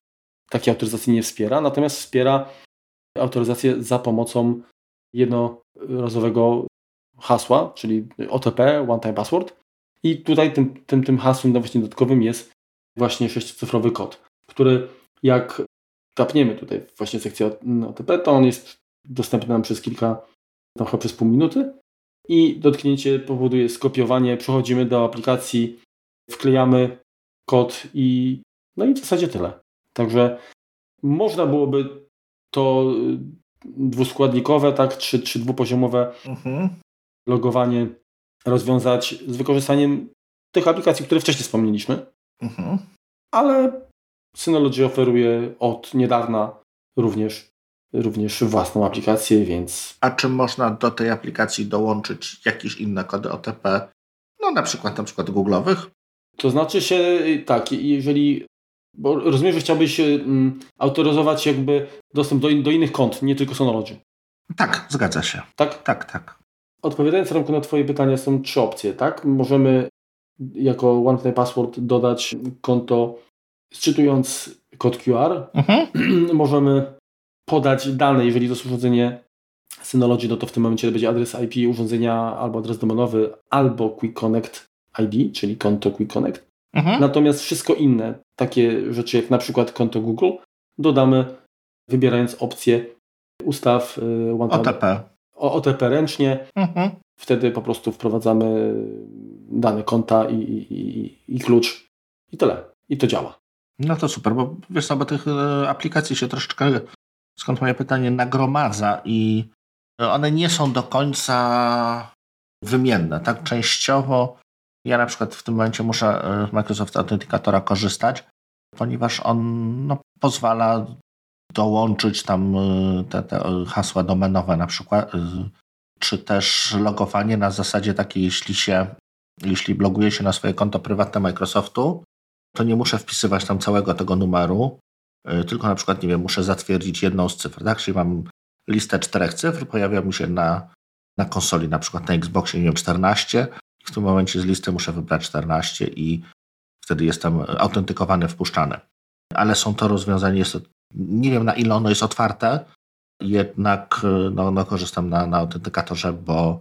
takiej autoryzacji nie wspiera, natomiast wspiera autoryzację za pomocą jednorazowego hasła, czyli OTP, One Time Password. I tutaj tym, tym, tym hasłem właśnie dodatkowym jest właśnie sześciocyfrowy kod który jak tapniemy tutaj właśnie sekcję OTP, to on jest dostępny nam przez kilka, trochę przez pół minuty i dotknięcie powoduje skopiowanie, przechodzimy do aplikacji, wklejamy kod i no i w zasadzie tyle. Także można byłoby to dwuskładnikowe, tak, czy, czy dwupoziomowe mhm. Logowanie rozwiązać z wykorzystaniem tych aplikacji, które wcześniej wspomnieliśmy. Mhm. Ale Synology oferuje od niedawna również, również własną aplikację, więc... A czy można do tej aplikacji dołączyć jakieś inne kody OTP? No na przykład na przykład Google'owych? To znaczy się tak, jeżeli Bo rozumiem, że chciałbyś um, autoryzować jakby dostęp do, do innych kont, nie tylko Synology. Tak, zgadza się. Tak? Tak, tak. Odpowiadając Romku na Twoje pytania są trzy opcje, tak? Możemy jako OnePlay Password dodać konto sczytując kod QR. Mhm. Możemy podać dane, jeżeli to jest urządzenie Synology, no to w tym momencie będzie adres IP urządzenia albo adres domenowy, albo Quick Connect ID, czyli konto Quick Connect. Mhm. Natomiast wszystko inne, takie rzeczy jak na przykład konto Google, dodamy wybierając opcję ustaw y, OTP. OTP ręcznie. Mhm. Wtedy po prostu wprowadzamy dane konta i, i, i, klucz i tyle. I to działa. No to super, bo wiesz co, bo tych e, aplikacji się troszeczkę, skąd moje pytanie, nagromadza i one nie są do końca wymienne. Tak częściowo ja na przykład w tym momencie muszę z e, Microsoft Authenticatora korzystać, ponieważ on no, pozwala dołączyć tam e, te, te, hasła domenowe na przykład, czy też logowanie na zasadzie takiej, jeśli się, jeśli loguje się na swoje konto prywatne Microsoftu, to nie muszę wpisywać tam całego tego numeru, tylko na przykład, nie wiem, muszę zatwierdzić jedną z cyfr, tak? Czyli mam listę czterech cyfr, pojawia mi się na, na konsoli, na przykład na Xboxie, nie wiem, 14 i w tym momencie z listy muszę wybrać 14 i wtedy jestem autentykowany, wpuszczany. Ale są to rozwiązania, jest to, nie wiem na ile ono jest otwarte, jednak no, no korzystam na, na autentykatorze, bo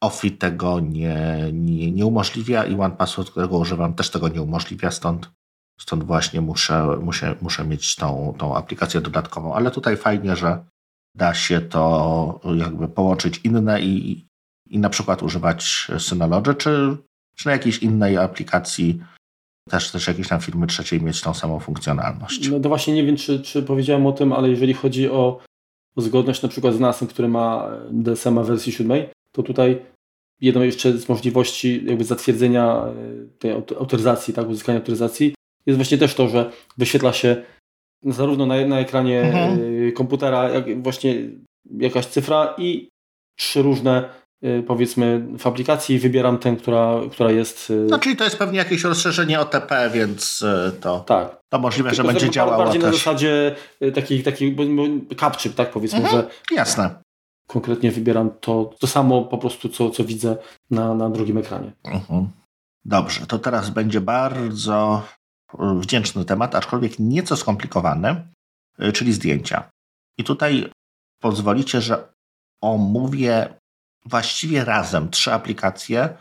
OFI tego nie, nie, nie umożliwia i OnePassword, którego używam, też tego nie umożliwia, stąd, stąd właśnie muszę, muszę, muszę mieć tą, tą aplikację dodatkową. Ale tutaj fajnie, że da się to jakby połączyć inne i, i na przykład używać Synology, czy, czy na jakiejś innej aplikacji też, też jakieś tam firmy trzeciej mieć tą samą funkcjonalność. No to właśnie nie wiem, czy, czy powiedziałem o tym, ale jeżeli chodzi o zgodność na przykład z NASem, który ma DSM wersji 7, to tutaj jedną jeszcze z możliwości jakby zatwierdzenia e, tej autoryzacji, tak, uzyskania autoryzacji jest właśnie też to, że wyświetla się zarówno na, na ekranie mhm. E, komputera jak właśnie jakaś cyfra i trzy różne powiedzmy w aplikacji wybieram tę, która, która jest... No czyli to jest pewnie jakieś rozszerzenie OTP, więc to, tak. to możliwe, Tylko, że będzie działało bardziej też. na zasadzie takich, takich capture, tak powiedzmy, mhm. że Jasne konkretnie wybieram to, to samo po prostu, co, co widzę na, na drugim ekranie. Mhm. Dobrze, to teraz będzie bardzo wdzięczny temat, aczkolwiek nieco skomplikowany, y, czyli zdjęcia. I tutaj pozwolicie, że omówię właściwie razem trzy aplikacje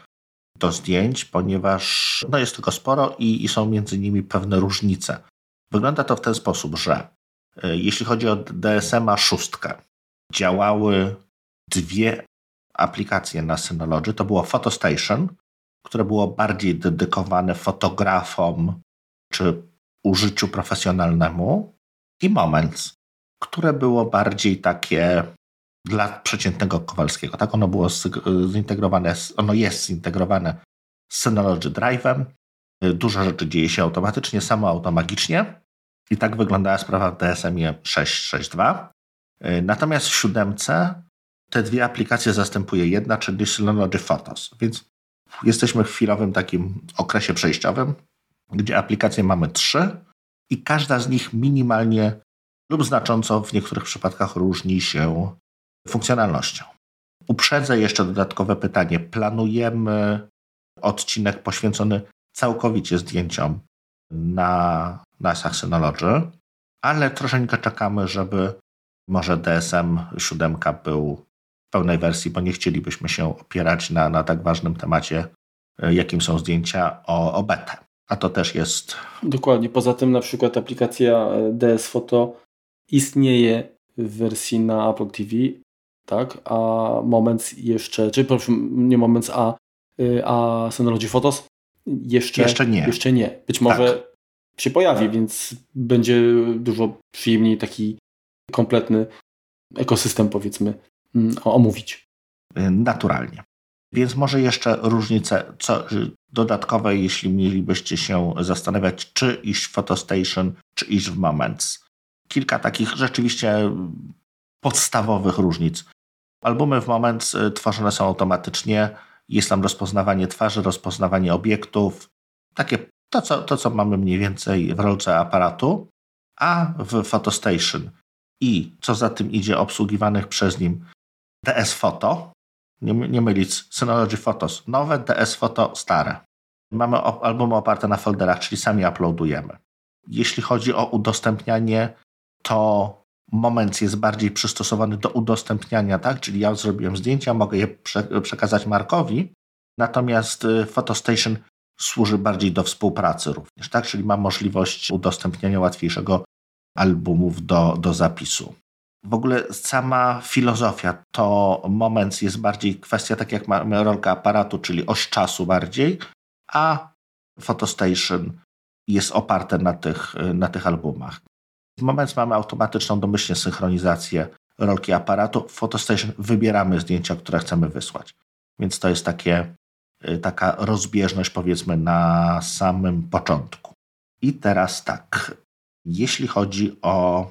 do zdjęć, ponieważ no jest tego sporo i, i są między nimi pewne różnice. Wygląda to w ten sposób, że y, jeśli chodzi o DSM-a szóstkę, działały dwie aplikacje na Synology. To było PhotoStation, które było bardziej dedykowane fotografom czy użyciu profesjonalnemu i Moments, które było bardziej takie dla przeciętnego Kowalskiego. Tak ono było zintegrowane, ono jest zintegrowane z Synology Drive'em. Dużo rzeczy dzieje się automatycznie, samo automagicznie. I tak wyglądała sprawa w DSM-ie 6.6.2. E, natomiast w siódemce te dwie aplikacje zastępuje jedna, czyli Synology Photos. Więc jesteśmy w chwilowym takim okresie przejściowym, gdzie aplikacje mamy trzy i każda z nich minimalnie lub znacząco w niektórych przypadkach różni się funkcjonalnością. Uprzedzę jeszcze dodatkowe pytanie. Planujemy odcinek poświęcony całkowicie zdjęciom na NASach Synology, ale troszeczkę czekamy, żeby może DSM 7 był w pełnej wersji, bo nie chcielibyśmy się opierać na, na tak ważnym temacie, jakim są zdjęcia o, o betę. A to też jest. Dokładnie. Poza tym, na przykład aplikacja DS Photo istnieje w wersji na Apple TV, tak? A Moments jeszcze, czy proszę, nie Moments, a, e, a Synology Photos jeszcze, jeszcze nie. Jeszcze nie. Być może tak. się pojawi, więc będzie dużo przyjemniej taki kompletny ekosystem, powiedzmy, mm, omówić. Naturalnie. Więc może jeszcze różnice co, dodatkowe, jeśli mielibyście się zastanawiać, czy iść w Photostation, czy iść w Moments. Kilka takich rzeczywiście podstawowych różnic. Albumy w Moments y, tworzone są automatycznie, jest tam rozpoznawanie twarzy, rozpoznawanie obiektów, takie to co, to, co mamy mniej więcej w rolce aparatu, a w PhotoStation i co za tym idzie obsługiwanych przez nim? DS Photo, nie, nie mylić Synology Photos, nowe DS Photo stare. Mamy albumy oparte na folderach, czyli sami uploadujemy. Jeśli chodzi o udostępnianie, to moment jest bardziej przystosowany do udostępniania, tak? Czyli ja zrobiłem zdjęcia, mogę je prze przekazać Markowi, natomiast y, PhotoStation służy bardziej do współpracy również, tak? Czyli ma możliwość udostępniania łatwiejszego albumów do, do zapisu. W ogóle sama filozofia to moment jest bardziej kwestia, tak jak mamy rolkę aparatu, czyli oś czasu bardziej, a PhotoStation jest oparte na tych, na tych albumach. W moment mamy automatyczną domyślnie synchronizację rolki aparatu. W PhotoStation wybieramy zdjęcia, które chcemy wysłać. Więc to jest takie, y, taka rozbieżność, powiedzmy, na samym początku. I teraz tak, jeśli chodzi o,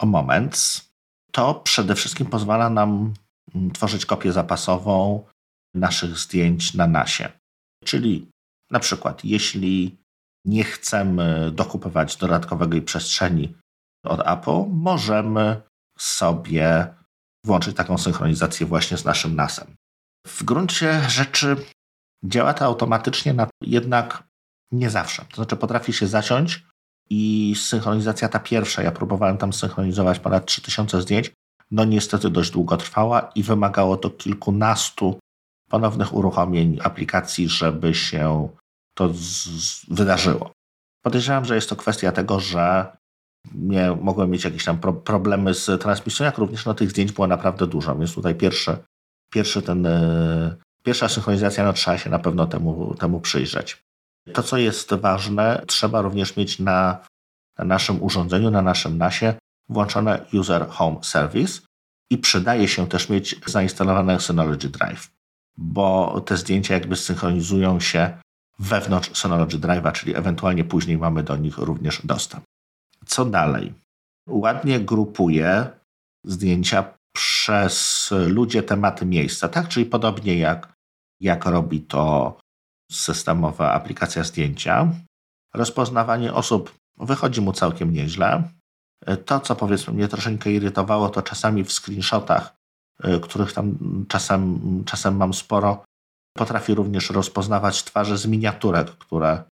o Moments, to przede wszystkim pozwala nam mm, tworzyć kopię zapasową naszych zdjęć na nasie. Czyli na przykład, jeśli nie chcemy dokupywać dodatkowego przestrzeni od Apple, możemy sobie włączyć taką synchronizację właśnie z naszym NASem. W gruncie rzeczy działa to automatycznie, jednak nie zawsze. To znaczy potrafi się zaciąć i synchronizacja ta pierwsza, ja próbowałem tam synchronizować ponad 3000 zdjęć, no niestety dość długo trwała i wymagało to kilkunastu ponownych uruchomień aplikacji, żeby się to wydarzyło. Podejrzewam, że jest to kwestia tego, że nie mogłem mieć jakieś tam pro problemy z transmisją, jak również no, tych zdjęć było naprawdę dużo, więc tutaj pierwszy, pierwszy ten, yy, pierwsza synchronizacja, no trzeba się na pewno temu, temu przyjrzeć. To, co jest ważne, trzeba również mieć na, na naszym urządzeniu, na naszym NASie włączone User Home Service i przydaje się też mieć zainstalowane Synology Drive, bo te zdjęcia jakby synchronizują się wewnątrz Synology Drive'a, czyli ewentualnie później mamy do nich również dostęp. Co dalej? Ładnie grupuje zdjęcia przez ludzie, tematy, miejsca, tak? Czyli podobnie jak, jak robi to systemowa aplikacja zdjęcia. Rozpoznawanie osób wychodzi mu całkiem nieźle. To, co powiedzmy mnie troszeczkę irytowało, to czasami w screenshotach, y, których tam czasem, czasem mam sporo, potrafi również rozpoznawać twarze z miniaturek, które,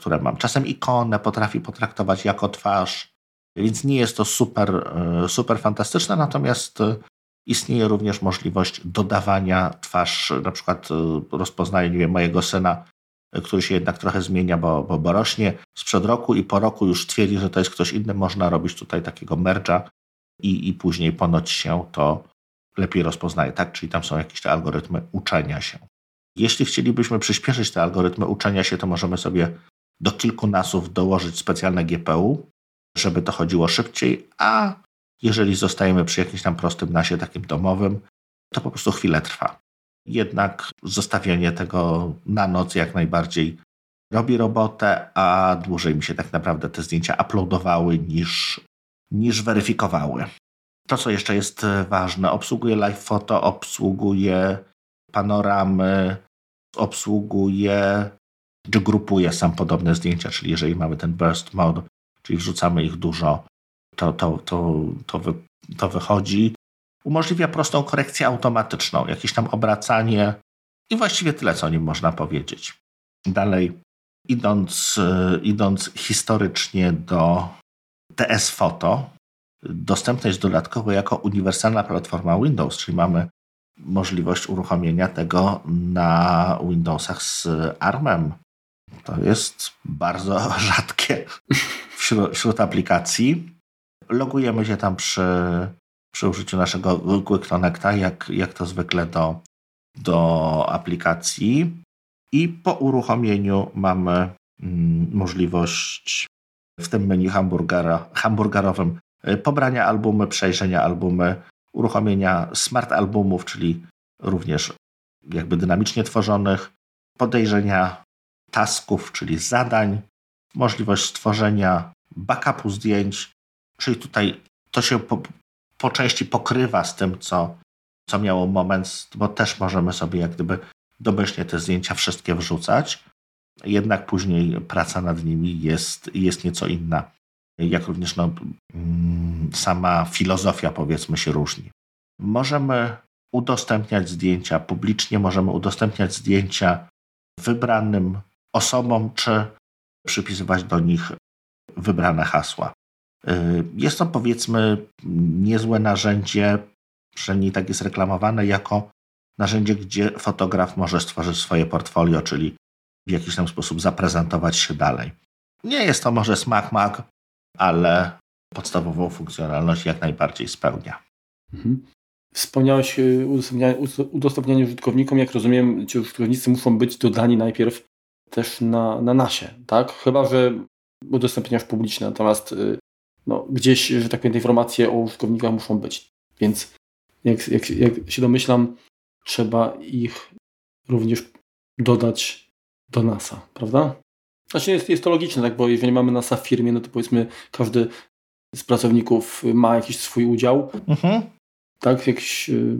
które mam. Czasem ikonę potrafi potraktować jako twarz, więc nie jest to super, y, super fantastyczne, natomiast y, istnieje również możliwość dodawania twarz, na przykład rozpoznaje, nie wiem, mojego syna który się jednak trochę zmienia, bo, bo, bo rośnie sprzed roku i po roku już twierdzi, że to jest ktoś inny. Można robić tutaj takiego merge'a i, i później ponoć się to lepiej rozpoznaje, tak? Czyli tam są jakieś te algorytmy uczenia się. Jeśli chcielibyśmy przyspieszyć te algorytmy uczenia się, to możemy sobie do kilku nasów dołożyć specjalne GPU, żeby to chodziło szybciej, a jeżeli zostajemy przy jakimś tam prostym nasie takim domowym, to po prostu chwilę trwa jednak zostawienie tego na noc jak najbardziej robi robotę, a dłużej mi się tak naprawdę te zdjęcia uploadowały niż, niż weryfikowały. To, co jeszcze jest ważne, obsługuje live photo, obsługuje panoramy, obsługuje czy grupuje sam podobne zdjęcia, czyli jeżeli mamy ten burst mode, czyli wrzucamy ich dużo, to, to, to, to, wy, to wychodzi umożliwia prostą korekcję automatyczną, jakieś tam obracanie i właściwie tyle, co o nim można powiedzieć. Dalej, idąc, e, idąc historycznie do TS Photo, dostępna jest dodatkowo jako uniwersalna platforma Windows, czyli mamy możliwość uruchomienia tego na Windowsach z ARMem. To jest bardzo rzadkie wśród, wśród aplikacji. Logujemy się tam przy przy użyciu naszego Quick Connecta, jak, jak to zwykle do, do aplikacji. I po uruchomieniu mamy mm, możliwość w tym menu hamburgera, hamburgerowym y, pobrania albumy, przejrzenia albumy, uruchomienia smart albumów, czyli również jakby dynamicznie tworzonych, podejrzenia tasków, czyli zadań, możliwość stworzenia backupu zdjęć, czyli tutaj to się po, po części pokrywa z tym, co, co miało moment, bo też możemy sobie jak gdyby domyślnie te zdjęcia wszystkie wrzucać. jednak później praca nad nimi jest, jest nieco inna. Jak również no, mm, sama filozofia, powiedzmy, się różni. Możemy udostępniać zdjęcia publicznie, możemy udostępniać zdjęcia wybranym osobom, czy przypisywać do nich wybrane hasła. Y, jest to powiedzmy niezłe narzędzie, przynajmniej tak jest reklamowane, jako narzędzie, gdzie fotograf może stworzyć swoje portfolio, czyli w jakiś tam sposób zaprezentować się dalej. Nie jest to może smak mak, ale podstawową funkcjonalność jak najbardziej spełnia. Mhm. Wspomniałeś o udostępnianiu użytkownikom. Jak rozumiem, ci użytkownicy muszą być dodani najpierw też na, na nasie, tak? Chyba, że udostępniasz publiczne, natomiast y, no, gdzieś, że tak powiem, te informacje o użytkownikach muszą być. Więc jak, jak, jak się domyślam, trzeba ich również dodać do NASA, prawda? Znaczy jest, jest to logiczne, tak, bo jeżeli mamy NASA w firmie, no to powiedzmy każdy z pracowników ma jakiś swój udział, mhm. tak, jakiś y,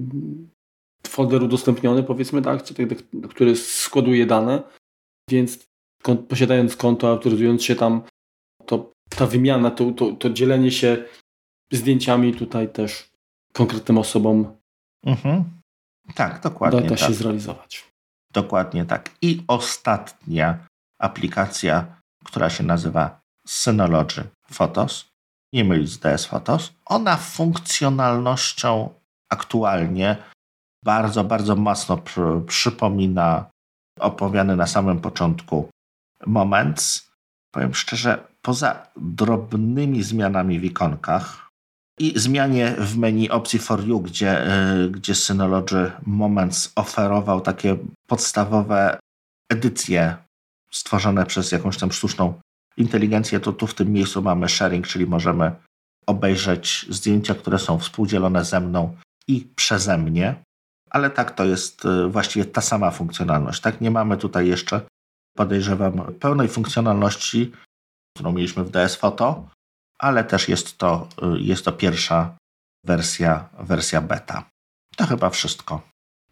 folder udostępniony, powiedzmy, tak, tak, który składuje dane, więc posiadając konto, autoryzując się tam, to ta wymiana, to, to, to dzielenie się zdjęciami tutaj też konkretnym osobom mhm. tak, dokładnie da, da się tak. zrealizować. Dokładnie tak. I ostatnia aplikacja, która się nazywa Synology Photos, nie mylić z DS Photos. Ona funkcjonalnością aktualnie bardzo, bardzo mocno pr przypomina opowiadany na samym początku Moments. Powiem szczerze, poza drobnymi zmianami w ikonkach i zmianie w menu opcji For You, gdzie, e, gdzie Synology Moments oferował takie podstawowe edycje stworzone przez jakąś tam sztuczną inteligencję, to tu w tym miejscu mamy sharing, czyli możemy obejrzeć zdjęcia, które są współdzielone ze mną i przeze mnie, ale tak to jest e, właściwie ta sama funkcjonalność. Tak, nie mamy tutaj jeszcze, podejrzewam, pełnej funkcjonalności, którą mieliśmy w DS Photo, ale też jest to, e, jest to pierwsza wersja, wersja beta. To chyba wszystko.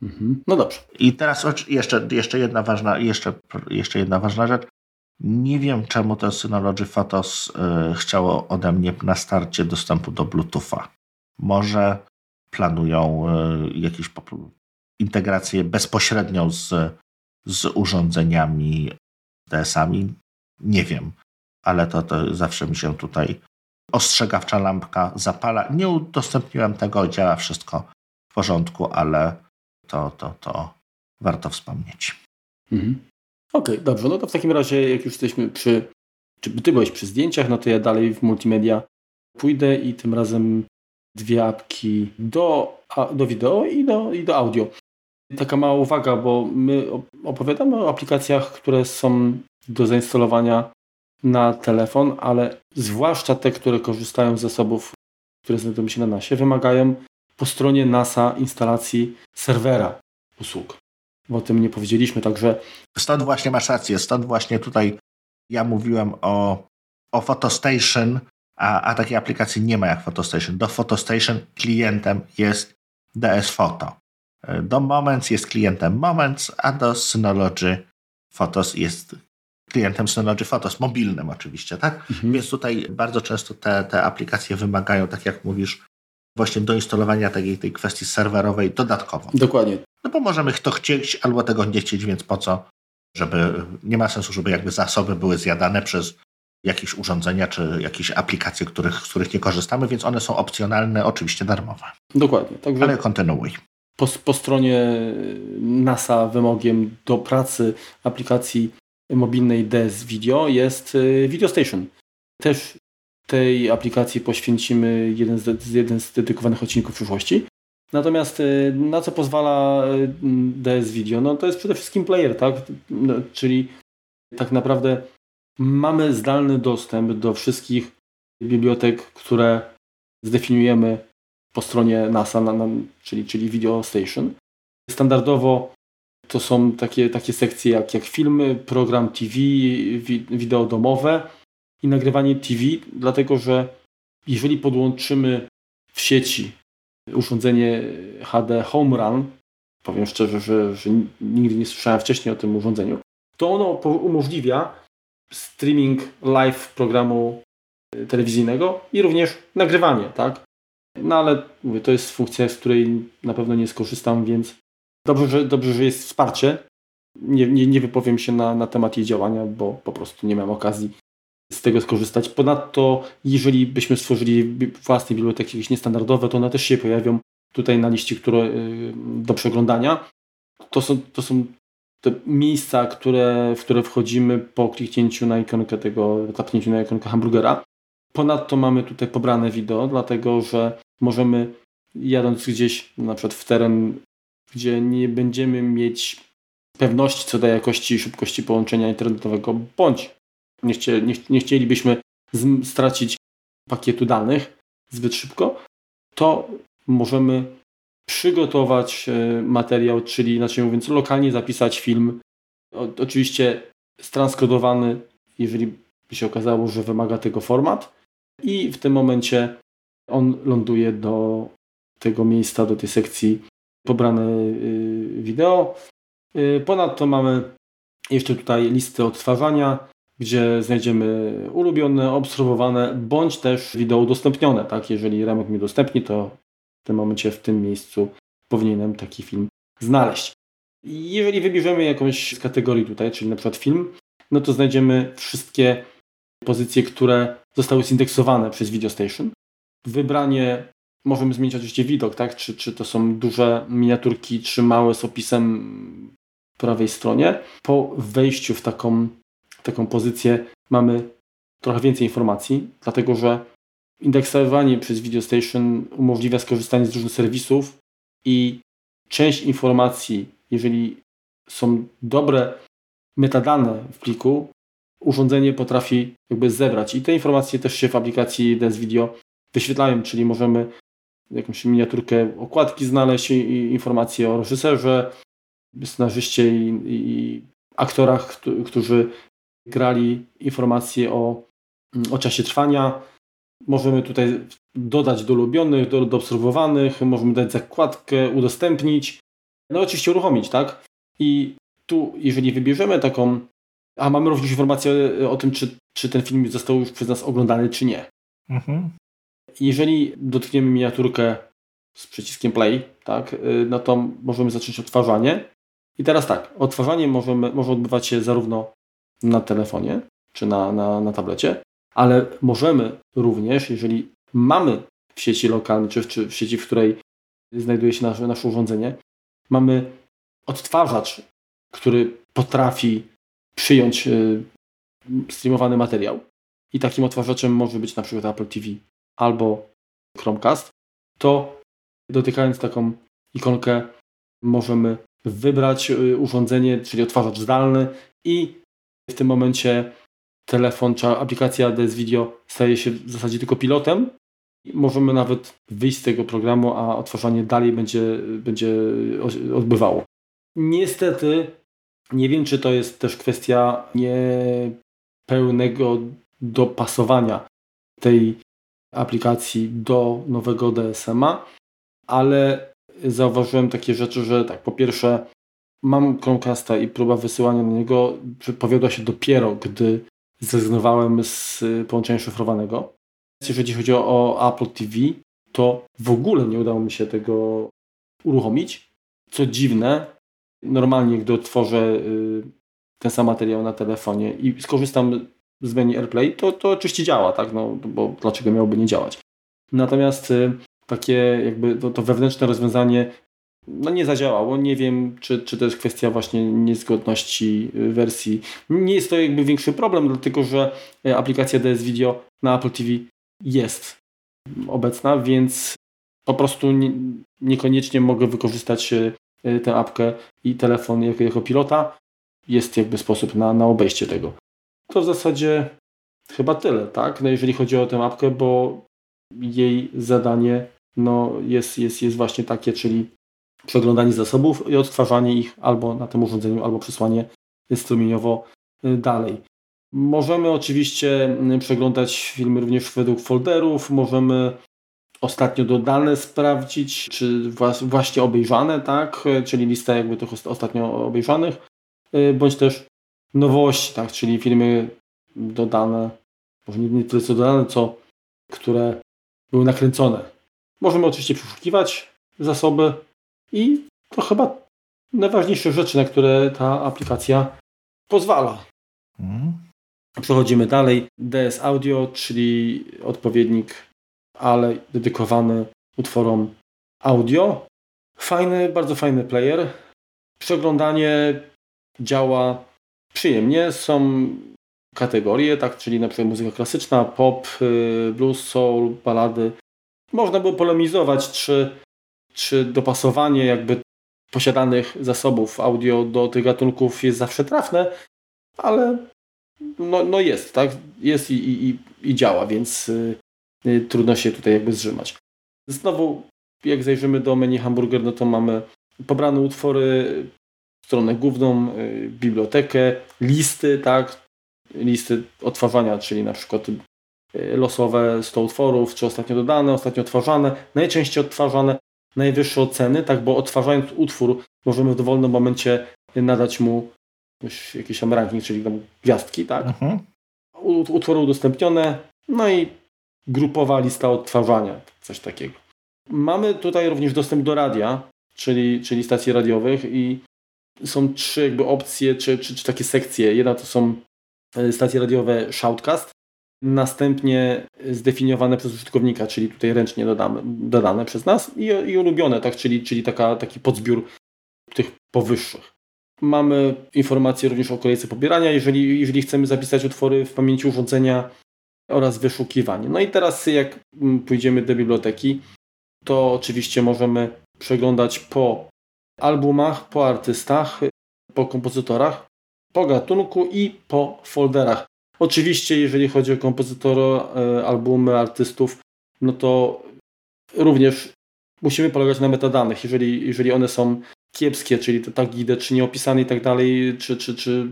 Mhm. No dobrze. I teraz jeszcze, jeszcze, jedna ważna, jeszcze, jeszcze jedna ważna rzecz. Nie wiem, czemu to Synology Photos y, chciało ode mnie na starcie dostępu do Bluetootha. Może planują y, jakieś integrację bezpośrednią z, z urządzeniami DS-ami. Nie wiem, ale to, to zawsze mi się tutaj ostrzegawcza lampka zapala. Nie udostępniłem tego, działa wszystko w porządku, ale to, to, to warto wspomnieć. Mhm. Okej, okay, dobrze. No to w takim razie, jak już jesteśmy przy, czy ty byłeś przy zdjęciach, no to ja dalej w multimedia pójdę i tym razem dwie apki do, do wideo i do, i do audio. Taka mała uwaga, bo my opowiadamy o aplikacjach, które są do zainstalowania na telefon, ale zwłaszcza te, które korzystają z zasobów, które znajdują się na NASie, wymagają po stronie NASA instalacji serwera usług. Bo o tym nie powiedzieliśmy, także... Stąd właśnie masz rację, stąd właśnie tutaj ja mówiłem o, o PhotoStation, a, a takiej aplikacji nie ma jak PhotoStation. Do PhotoStation klientem jest DS Photo. Do Moments jest klientem Moments, a do Synology Photos jest klientem Synology Photos, mobilnym oczywiście, tak? Mhm. Więc tutaj bardzo często te, te aplikacje wymagają, tak jak mówisz, właśnie do instalowania takiej tej kwestii serwerowej dodatkowo. Dokładnie. No bo możemy to chcieć albo tego nie chcieć, więc po co, żeby, nie ma sensu, żeby jakby zasoby były zjadane przez jakieś urządzenia czy jakieś aplikacje, których, z których nie korzystamy, więc one są opcjonalne, oczywiście darmowe. Dokładnie. Także Ale kontynuuj. Po, po stronie NASA wymogiem do pracy aplikacji mobilnej DS Video jest y, Video Station. Też tej aplikacji poświęcimy jeden z, jeden z dedykowanych odcinków w przyszłości. Natomiast y, na co pozwala y, DS Video? No to jest przede wszystkim player, tak? No, czyli tak naprawdę mamy zdalny dostęp do wszystkich bibliotek, które zdefiniujemy po stronie NASA, na, na, czyli, czyli Video Station. Standardowo to są takie, takie sekcje jak, jak filmy, program TV, wi, wideo domowe, i nagrywanie TV, dlatego że jeżeli podłączymy w sieci urządzenie HD Home Run, powiem szczerze, że, że nigdy nie słyszałem wcześniej o tym urządzeniu, to ono umożliwia streaming live programu y, telewizyjnego i również nagrywanie, tak? No ale mówię, to jest funkcja, z której na pewno nie skorzystam, więc dobrze, że, dobrze, że jest wsparcie. Nie, nie, nie wypowiem się na, na temat jej działania, bo po prostu nie mam okazji z tego skorzystać. Ponadto, jeżeli byśmy stworzyli własne biblioteki jakieś niestandardowe, to one też się pojawią tutaj na liście które, y, do przeglądania. To są, to są te miejsca, które, w które wchodzimy po kliknięciu na ikonkę tego, tapnięciu na ikonkę hamburgera. Ponadto mamy tutaj pobrane wideo, dlatego że możemy jadąc gdzieś na przykład w teren, gdzie nie będziemy mieć pewności co do jakości i szybkości połączenia internetowego, bądź nie, chcie, nie, nie chcielibyśmy stracić pakietu danych zbyt szybko, to możemy przygotować e, materiał, czyli inaczej mówiąc, lokalnie zapisać film. Oczywiście stranskodowany, jeżeli by się okazało, że wymaga tego format, i w tym momencie on ląduje do tego miejsca, do tej sekcji pobrane y, wideo. Y, ponadto mamy jeszcze tutaj listę odtwarzania, gdzie znajdziemy ulubione, obserwowane, bądź też wideo udostępnione. Tak? Jeżeli Remek mi udostępni, to tym momencie, w tym miejscu powinienem taki film znaleźć. Jeżeli wybierzemy jakąś z kategorii tutaj, czyli na przykład film, no to znajdziemy wszystkie pozycje, które zostały zindeksowane przez Video Station. Wybranie możemy zmienić oczywiście widok, tak? Czy, czy to są duże miniaturki, czy małe z opisem w prawej stronie. Po wejściu w taką, taką pozycję mamy trochę więcej informacji, dlatego że indeksowanie przez Video Station umożliwia skorzystanie z różnych serwisów i część informacji, jeżeli są dobre metadane w pliku, urządzenie potrafi jakby zebrać. I te informacje też się w aplikacji DS Video wyświetlają, czyli możemy jakąś miniaturkę okładki znaleźć i, informacje o reżyserze, scenarzyście i, i aktorach, którzy grali informacje o, o czasie trwania. Możemy tutaj dodać do ulubionych, do, do obserwowanych, możemy dać zakładkę, udostępnić, no oczywiście uruchomić, tak? I tu, jeżeli wybierzemy taką, a mamy również informację o tym, czy, czy ten film został już przez nas oglądany, czy nie. Mhm. Jeżeli dotkniemy miniaturkę z przyciskiem play, tak, y, no to możemy zacząć odtwarzanie. I teraz tak, odtwarzanie możemy, może odbywać się zarówno na telefonie, czy na, na, na tablecie, ale możemy również, jeżeli mamy w sieci lokalnej, czy, czy w sieci, w której znajduje się nasze, nasze urządzenie, mamy odtwarzacz, który potrafi przyjąć y, streamowany materiał. I takim odtwarzaczem może być na przykład Apple TV albo Chromecast, to dotykając taką ikonkę możemy wybrać y, urządzenie, czyli odtwarzacz zdalny i w tym momencie telefon czy aplikacja DS Video staje się w zasadzie tylko pilotem. Możemy nawet wyjść z tego programu, a odtwarzanie dalej będzie, będzie odbywało. Niestety nie wiem, czy to jest też kwestia niepełnego dopasowania tej aplikacji do nowego DSM-a, ale zauważyłem takie rzeczy, że tak, po pierwsze mam Chromecasta i próba wysyłania na niego powiodła się dopiero, gdy zrezygnowałem z połączenia szyfrowanego. Jeżeli chodzi o Apple TV, to w ogóle nie udało mi się tego uruchomić. Co dziwne, normalnie gdy otworzę y, ten sam materiał na telefonie i skorzystam z menu AirPlay, to, to oczywiście działa, tak? No, bo dlaczego miałoby nie działać? Natomiast y, takie jakby to, to wewnętrzne rozwiązanie no nie zadziałało. Nie wiem, czy, czy to jest kwestia właśnie niezgodności y, wersji. Nie jest to jakby większy problem, dlatego że y, aplikacja DS Video na Apple TV jest obecna, więc po prostu nie, niekoniecznie mogę wykorzystać tę apkę i telefon jako, jako pilota. Jest jakby sposób na, na obejście tego. To w zasadzie chyba tyle, tak? No jeżeli chodzi o tę apkę, bo jej zadanie no, jest, jest, jest właśnie takie, czyli przeglądanie zasobów i odtwarzanie ich albo na tym urządzeniu, albo przesłanie strumieniowo y, dalej. Możemy oczywiście mm, przeglądać filmy również według folderów, możemy ostatnio dodane sprawdzić, czy właśnie obejrzane, tak, czyli lista jakby tych ostatnio obejrzanych, y, bądź też nowości, tak, czyli filmy dodane, może nie tyle co dodane, co które były nakręcone. Możemy oczywiście przeszukiwać zasoby i to chyba najważniejsze rzeczy, na które ta aplikacja pozwala. Mhm. Przechodzimy dalej. DS Audio, czyli odpowiednik, ale dedykowany utworom audio. Fajny, bardzo fajny player. Przeglądanie działa przyjemnie. Są kategorie, tak, czyli na przykład muzyka klasyczna, pop, y, blues, soul, balady. Można by polemizować, czy, czy dopasowanie jakby posiadanych zasobów audio do tych gatunków jest zawsze trafne, ale no, no jest, tak? Jest i, i, i działa, więc y, y, trudno się tutaj jakby zrzymać. Znowu, jak zajrzymy do menu hamburger, no to mamy pobrane utwory, stronę główną, y, bibliotekę, listy, tak? Listy odtwarzania, czyli na przykład losowe 100 utworów, czy ostatnio dodane, ostatnio odtwarzane, najczęściej odtwarzane, najwyższe oceny, tak? Bo odtwarzając utwór możemy w dowolnym momencie nadać mu jakiś tam ranking, czyli tam gwiazdki, tak? Mhm. Utwory udostępnione, no i grupowa lista odtwarzania, coś takiego. Mamy tutaj również dostęp do radia, czyli, czyli stacji radiowych i są trzy jakby opcje, czy, czy, czy takie sekcje. Jedna to są e, stacje radiowe Shoutcast, następnie zdefiniowane przez użytkownika, czyli tutaj ręcznie dodamy, dodane przez nas i, i ulubione, tak, czyli, czyli taka, taki podzbiór tych powyższych. Mamy informacje również o kolejce pobierania, jeżeli, jeżeli chcemy zapisać utwory w pamięci urządzenia oraz wyszukiwanie. No i teraz jak pójdziemy do biblioteki, to oczywiście możemy przeglądać po albumach, po artystach, po kompozytorach, po gatunku i po folderach. Oczywiście, jeżeli chodzi o kompozytora, e, albumy, artystów, no to również musimy polegać na metadanych. Jeżeli, jeżeli one są kiepskie, czyli te tagi ID, czy nieopisane i tak dalej, czy, czy, czy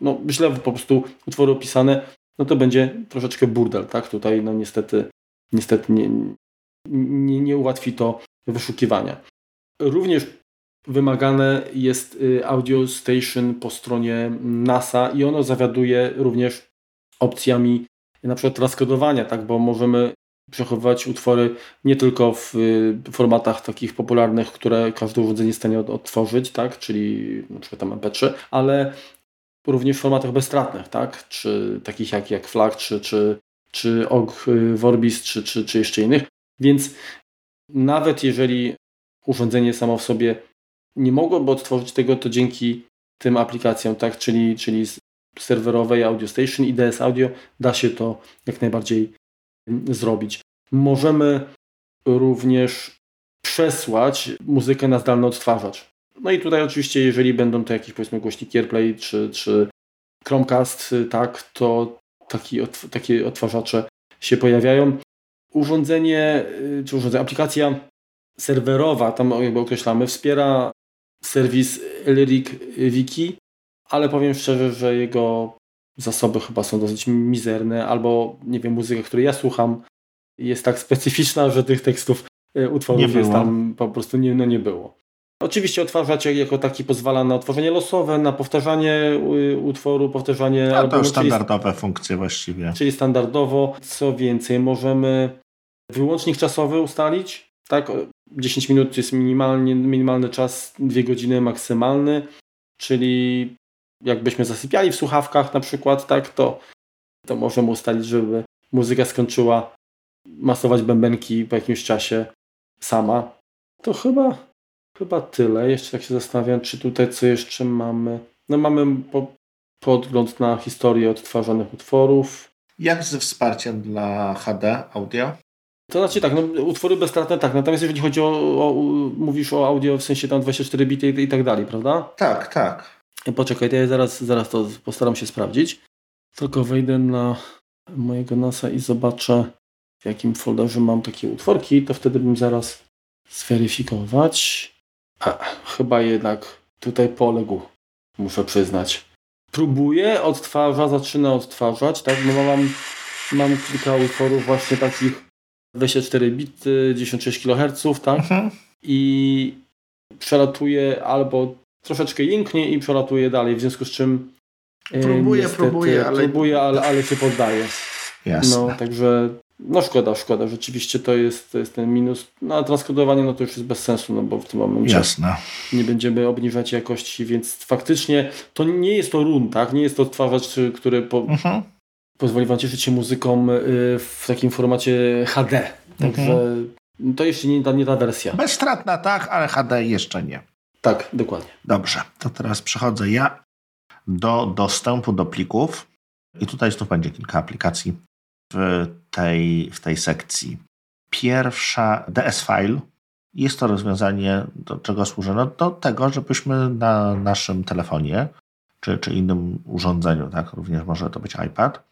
no, źle po prostu utwory opisane, no to będzie troszeczkę burdel, tak? Tutaj no niestety, niestety nie, nie, nie ułatwi to wyszukiwania. Również wymagane jest y, Audio Station po stronie NASA i ono zawiaduje również opcjami na przykład transkodowania, tak, bo możemy przechowywać utwory nie tylko w y, formatach takich popularnych, które każde urządzenie jest w stanie odtworzyć, tak, czyli na przykład tam MP3, ale również w formatach bezstratnych, tak, czy takich jak, jak FLAC, czy, czy, czy OGG Vorbis, czy, czy, czy jeszcze innych. Więc nawet jeżeli urządzenie samo w sobie nie mogłoby odtworzyć tego, to dzięki tym aplikacjom, tak, czyli, czyli serwerowej Audio Station i DS Audio da się to jak najbardziej zrobić. Możemy również przesłać muzykę na zdalny odtwarzacz. No i tutaj oczywiście, jeżeli będą to jakieś powiedzmy głośniki AirPlay czy, czy Chromecast, tak, to taki, takie odtwarzacze się pojawiają. Urządzenie, czy urządzenie, aplikacja serwerowa, tam jakby określamy, wspiera serwis Lyric Wiki, ale powiem szczerze, że jego zasoby chyba są dosyć mizerne, albo nie wiem, muzyka, której ja słucham jest tak specyficzna, że tych tekstów e, utworów jest tam po prostu nie, no nie było. Oczywiście odtwarzacz jako taki pozwala na otworzenie losowe, na powtarzanie utworu, powtarzanie... No, to już standardowe czyli, funkcje właściwie. Czyli standardowo. Co więcej, możemy wyłącznik czasowy ustalić. Tak, 10 minut jest minimalnie, minimalny czas, 2 godziny maksymalny, czyli jakbyśmy zasypiali w słuchawkach na przykład, tak, to, to możemy ustalić, żeby muzyka skończyła masować bębenki po jakimś czasie sama. To chyba, chyba tyle. Jeszcze tak się zastanawiam, czy tutaj co jeszcze mamy. No mamy po, podgląd na historię odtwarzanych utworów. Jak ze wsparciem dla HD audio? To znaczy tak, no, utwory bezstratne tak, natomiast jeżeli chodzi o, o, mówisz o audio w sensie tam 24 bity i, i tak dalej, prawda? Tak, tak. Poczekaj, ja zaraz, zaraz to postaram się sprawdzić. Tylko wejdę na mojego NASA i zobaczę w jakim folderze mam takie utworki, to wtedy bym zaraz zweryfikować. A, chyba jednak tutaj poległ, muszę przyznać. Próbuję, odtwarza, zaczyna odtwarzać, tak, no mam, mam kilka utworów właśnie takich 24 bity, 96 kHz, tak, mhm. i przelatuje albo troszeczkę jęknie i przelatuje dalej, w związku z czym Próbuję, niestety, próbuję, ale... Próbuję, ale, ale się poddaje. Jasne. No, także no szkoda, szkoda. Rzeczywiście to jest, to jest ten minus. No a transkodowanie no to już jest bez sensu, no bo w tym momencie Jasne. nie będziemy obniżać jakości, więc faktycznie to nie jest to run, tak? Nie jest to odtwarzacz, który po, mhm. pozwoli Wam cieszyć się muzyką y, w takim formacie HD. Także mhm. to jeszcze nie ta, nie ta wersja. Bezstratna tak, ale HD jeszcze nie. Tak, dokładnie. Dobrze, to teraz przechodzę ja do dostępu do plików. I tutaj znów będzie kilka aplikacji w tej, w tej sekcji. Pierwsza DS File jest to rozwiązanie, do czego służy? No, do tego, żebyśmy na naszym telefonie czy, czy innym urządzeniu, tak, również może to być iPad,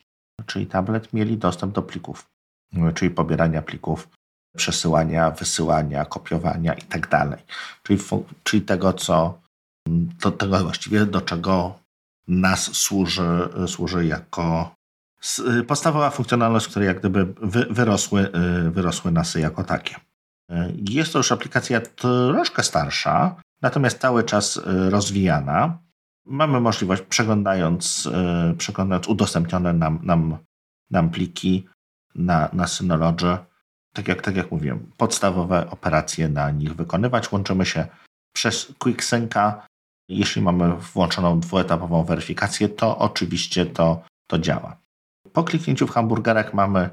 czyli tablet, mieli dostęp do plików, czyli pobierania plików, przesyłania, wysyłania, kopiowania i tak. Czyli, czyli tego, co do tego właściwie, do czego nas służy, służy jako y, podstawowa funkcjonalność, które jak gdyby wyrosły, y, wyrosły nasy jako takie. Y, jest to już aplikacja troszkę starsza, natomiast cały czas rozwijana. Mamy możliwość, przeglądając, przeglądając udostępnione nam, nam, nam pliki na, na Synology, tak jak, tak jak mówiłem, podstawowe operacje na nich wykonywać. Łączymy się przez QuickSynca, jeśli mamy włączoną dwuetapową weryfikację, to oczywiście to, to działa. Po kliknięciu w hamburgerach mamy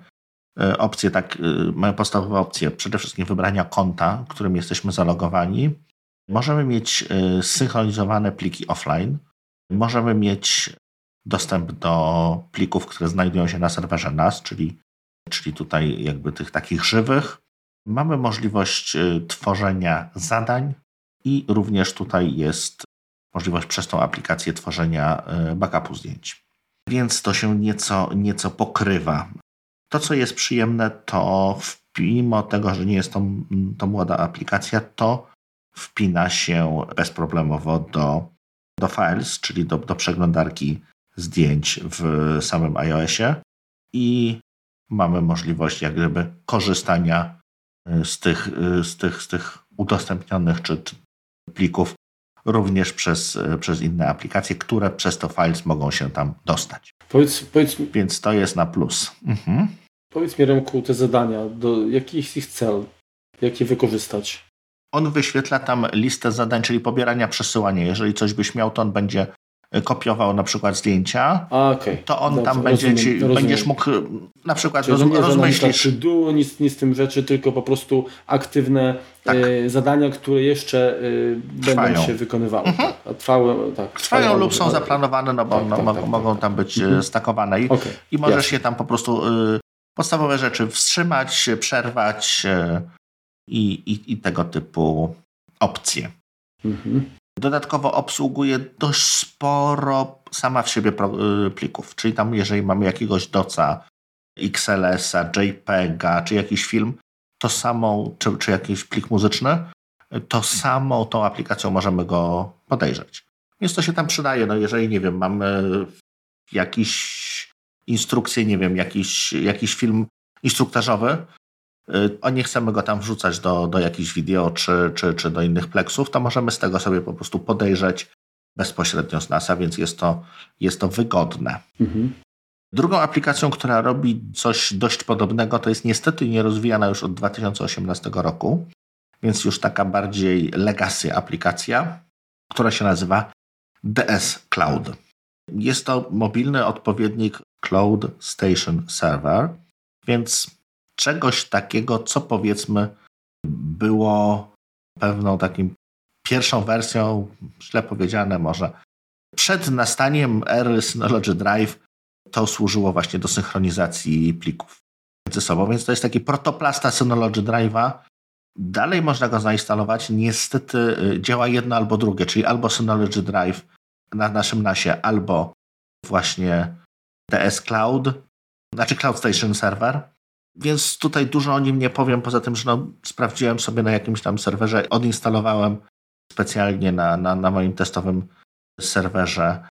e, opcję, tak, e, mamy podstawowe opcje, przede wszystkim wybrania konta, którym jesteśmy zalogowani. Możemy mieć e, synchronizowane pliki offline. Możemy mieć dostęp do plików, które znajdują się na serwerze NAS, czyli, czyli tutaj jakby tych takich żywych. Mamy możliwość tworzenia zadań i również tutaj jest możliwość przez tą aplikację tworzenia e, backupu zdjęć. Więc to się nieco, nieco pokrywa. To, co jest przyjemne, to mimo tego, że nie jest to, to młoda aplikacja, to wpina się bezproblemowo do, do Files, czyli do, do przeglądarki zdjęć w samym iOSie i mamy możliwość jak gdyby korzystania e, z tych, e, z tych, z tych udostępnionych czy, czy plików również przez, e, przez inne aplikacje, które przez to files mogą się tam dostać. Powiedz, powiedz, Więc to jest na plus. Mhm. Powiedz mi, Remku, te zadania, do, jaki jest ich cel? Jak je wykorzystać? On wyświetla tam listę zadań, czyli pobierania, przesyłania. Jeżeli coś byś miał, to on będzie kopiował na przykład zdjęcia, A, okay. to on Dobrze, tam będzie rozumiem, ci, rozumiem. będziesz mógł na przykład roz, nie rozmyślić. duo, nic, nic z tym rzeczy, tylko po prostu aktywne tak. e, zadania, które jeszcze e, będą się wykonywały. Mhm. Tak, trwały, tak, trwają, trwają lub są zaplanowane, no bo tak, no, tak, mogą tak, tam być e, mhm. stakowane i, okay. i możesz Jasne. je tam po prostu y, podstawowe rzeczy wstrzymać, przerwać y, i, i, i tego typu opcje. Mhm. Dodatkowo obsługuje dość sporo sama w siebie y, plików, czyli tam jeżeli mamy jakiegoś doca, XLS-a, JPEGa, czy jakiś film, to samą, czy, czy jakiś plik muzyczny, to samą tą aplikacją możemy go podejrzeć. Więc to się tam przydaje, no jeżeli, nie wiem, mamy jakiś instrukcję, nie wiem, jakiś, jakiś film instruktażowy, a nie chcemy go tam wrzucać do, do jakichś wideo czy, czy, czy do innych pleksów, to możemy z tego sobie po prostu podejrzeć bezpośrednio z NASA, więc jest to, jest to wygodne. Mhm. Drugą aplikacją, która robi coś dość podobnego, to jest niestety nierozwijana już od 2018 roku, więc już taka bardziej legacy aplikacja, która się nazywa DS Cloud. Jest to mobilny odpowiednik Cloud Station Server, więc czegoś takiego, co powiedzmy było pewną takim pierwszą wersją, źle powiedziane może, przed nastaniem ery Synology Drive to służyło właśnie do synchronizacji plików między sobą, więc to jest taki protoplasta Synology Drive'a. Dalej można go zainstalować. Niestety y, działa jedno albo drugie, czyli albo Synology Drive na naszym NASie, albo właśnie DS Cloud, znaczy Cloud Station Server. Więc tutaj dużo o nim nie powiem, poza tym, że no, sprawdziłem sobie na jakimś tam serwerze, odinstalowałem specjalnie na, na, na moim testowym serwerze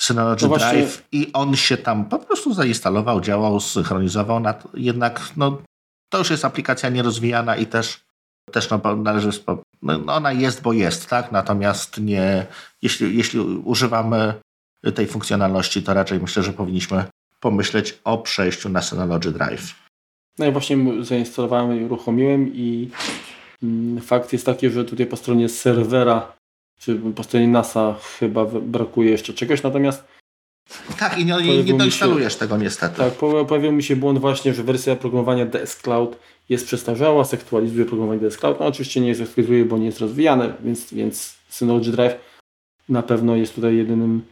Synology no Drive i on się tam po prostu zainstalował, działał, synchronizował, nad, jednak no, to już jest aplikacja nierozwijana i też, też no, należy, no, ona jest, bo jest, tak? Natomiast nie, jeśli, jeśli używamy tej funkcjonalności, to raczej myślę, że powinniśmy pomyśleć o przejściu na Synology Drive. No i właśnie zainstalowałem i uruchomiłem i mm, fakt jest taki, że tutaj po stronie serwera czy po stronie NASA chyba brakuje jeszcze czegoś, natomiast tak, i nie, nie doinstalujesz się, tego niestety. Tak, pojawił mi się błąd właśnie, że wersja programowania DS Cloud jest przestarzała, zaktualizuje programowanie DS Cloud. No oczywiście nie jest aktualizuje, bo nie jest rozwijane, więc, więc Synology Drive na pewno jest tutaj jedynym,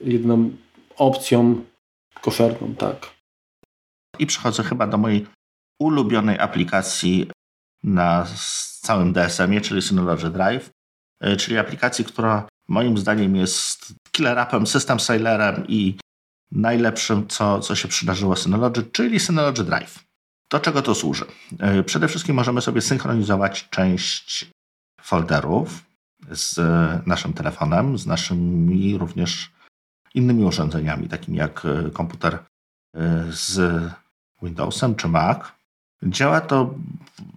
jedyną opcją koszerną, tak. I przechodzę chyba do mojej ulubionej aplikacji na całym DSM-ie, czyli Synology Drive, e, czyli aplikacji, która moim zdaniem jest killer appem, system sellerem i najlepszym, co, co się przydarzyło Synology, czyli Synology Drive. Do czego to służy? E, przede wszystkim możemy sobie synchronizować część folderów z naszym telefonem, z naszymi również innymi urządzeniami, takimi jak e, komputer e, z Windowsem czy Mac. Działa to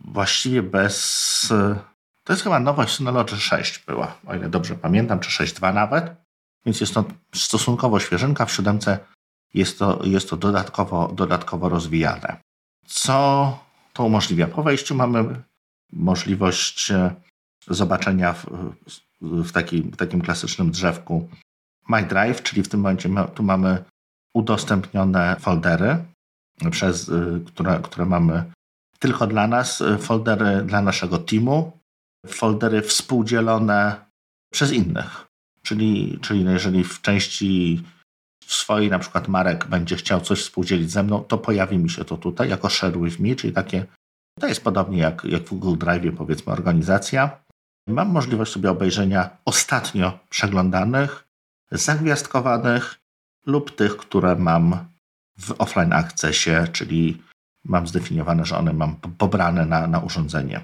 właściwie bez. To jest chyba nowość Synology 6 była, o ile dobrze pamiętam, czy 6.2 nawet. Więc jest to stosunkowo świeżynka. W siódemce jest to, jest to dodatkowo, dodatkowo rozwijane. Co to umożliwia? Po wejściu mamy możliwość e, zobaczenia w, w, w takim klasycznym drzewku My Drive, czyli w tym momencie tu mamy udostępnione foldery, przez, e, które, które mamy tylko dla nas, e, foldery dla naszego teamu, foldery współdzielone przez innych. Czyli, czyli jeżeli w części swojej na przykład Marek będzie chciał coś współdzielić ze mną, to pojawi mi się to tutaj jako share with me, czyli takie, to jest podobnie jak, jak w Google Drive powiedzmy organizacja. Mam możliwość sobie obejrzenia ostatnio przeglądanych, zagwiazdkowanych lub tych, które mam w offline accessie, czyli mam zdefiniowane, że one mam pobrane na, na urządzenie.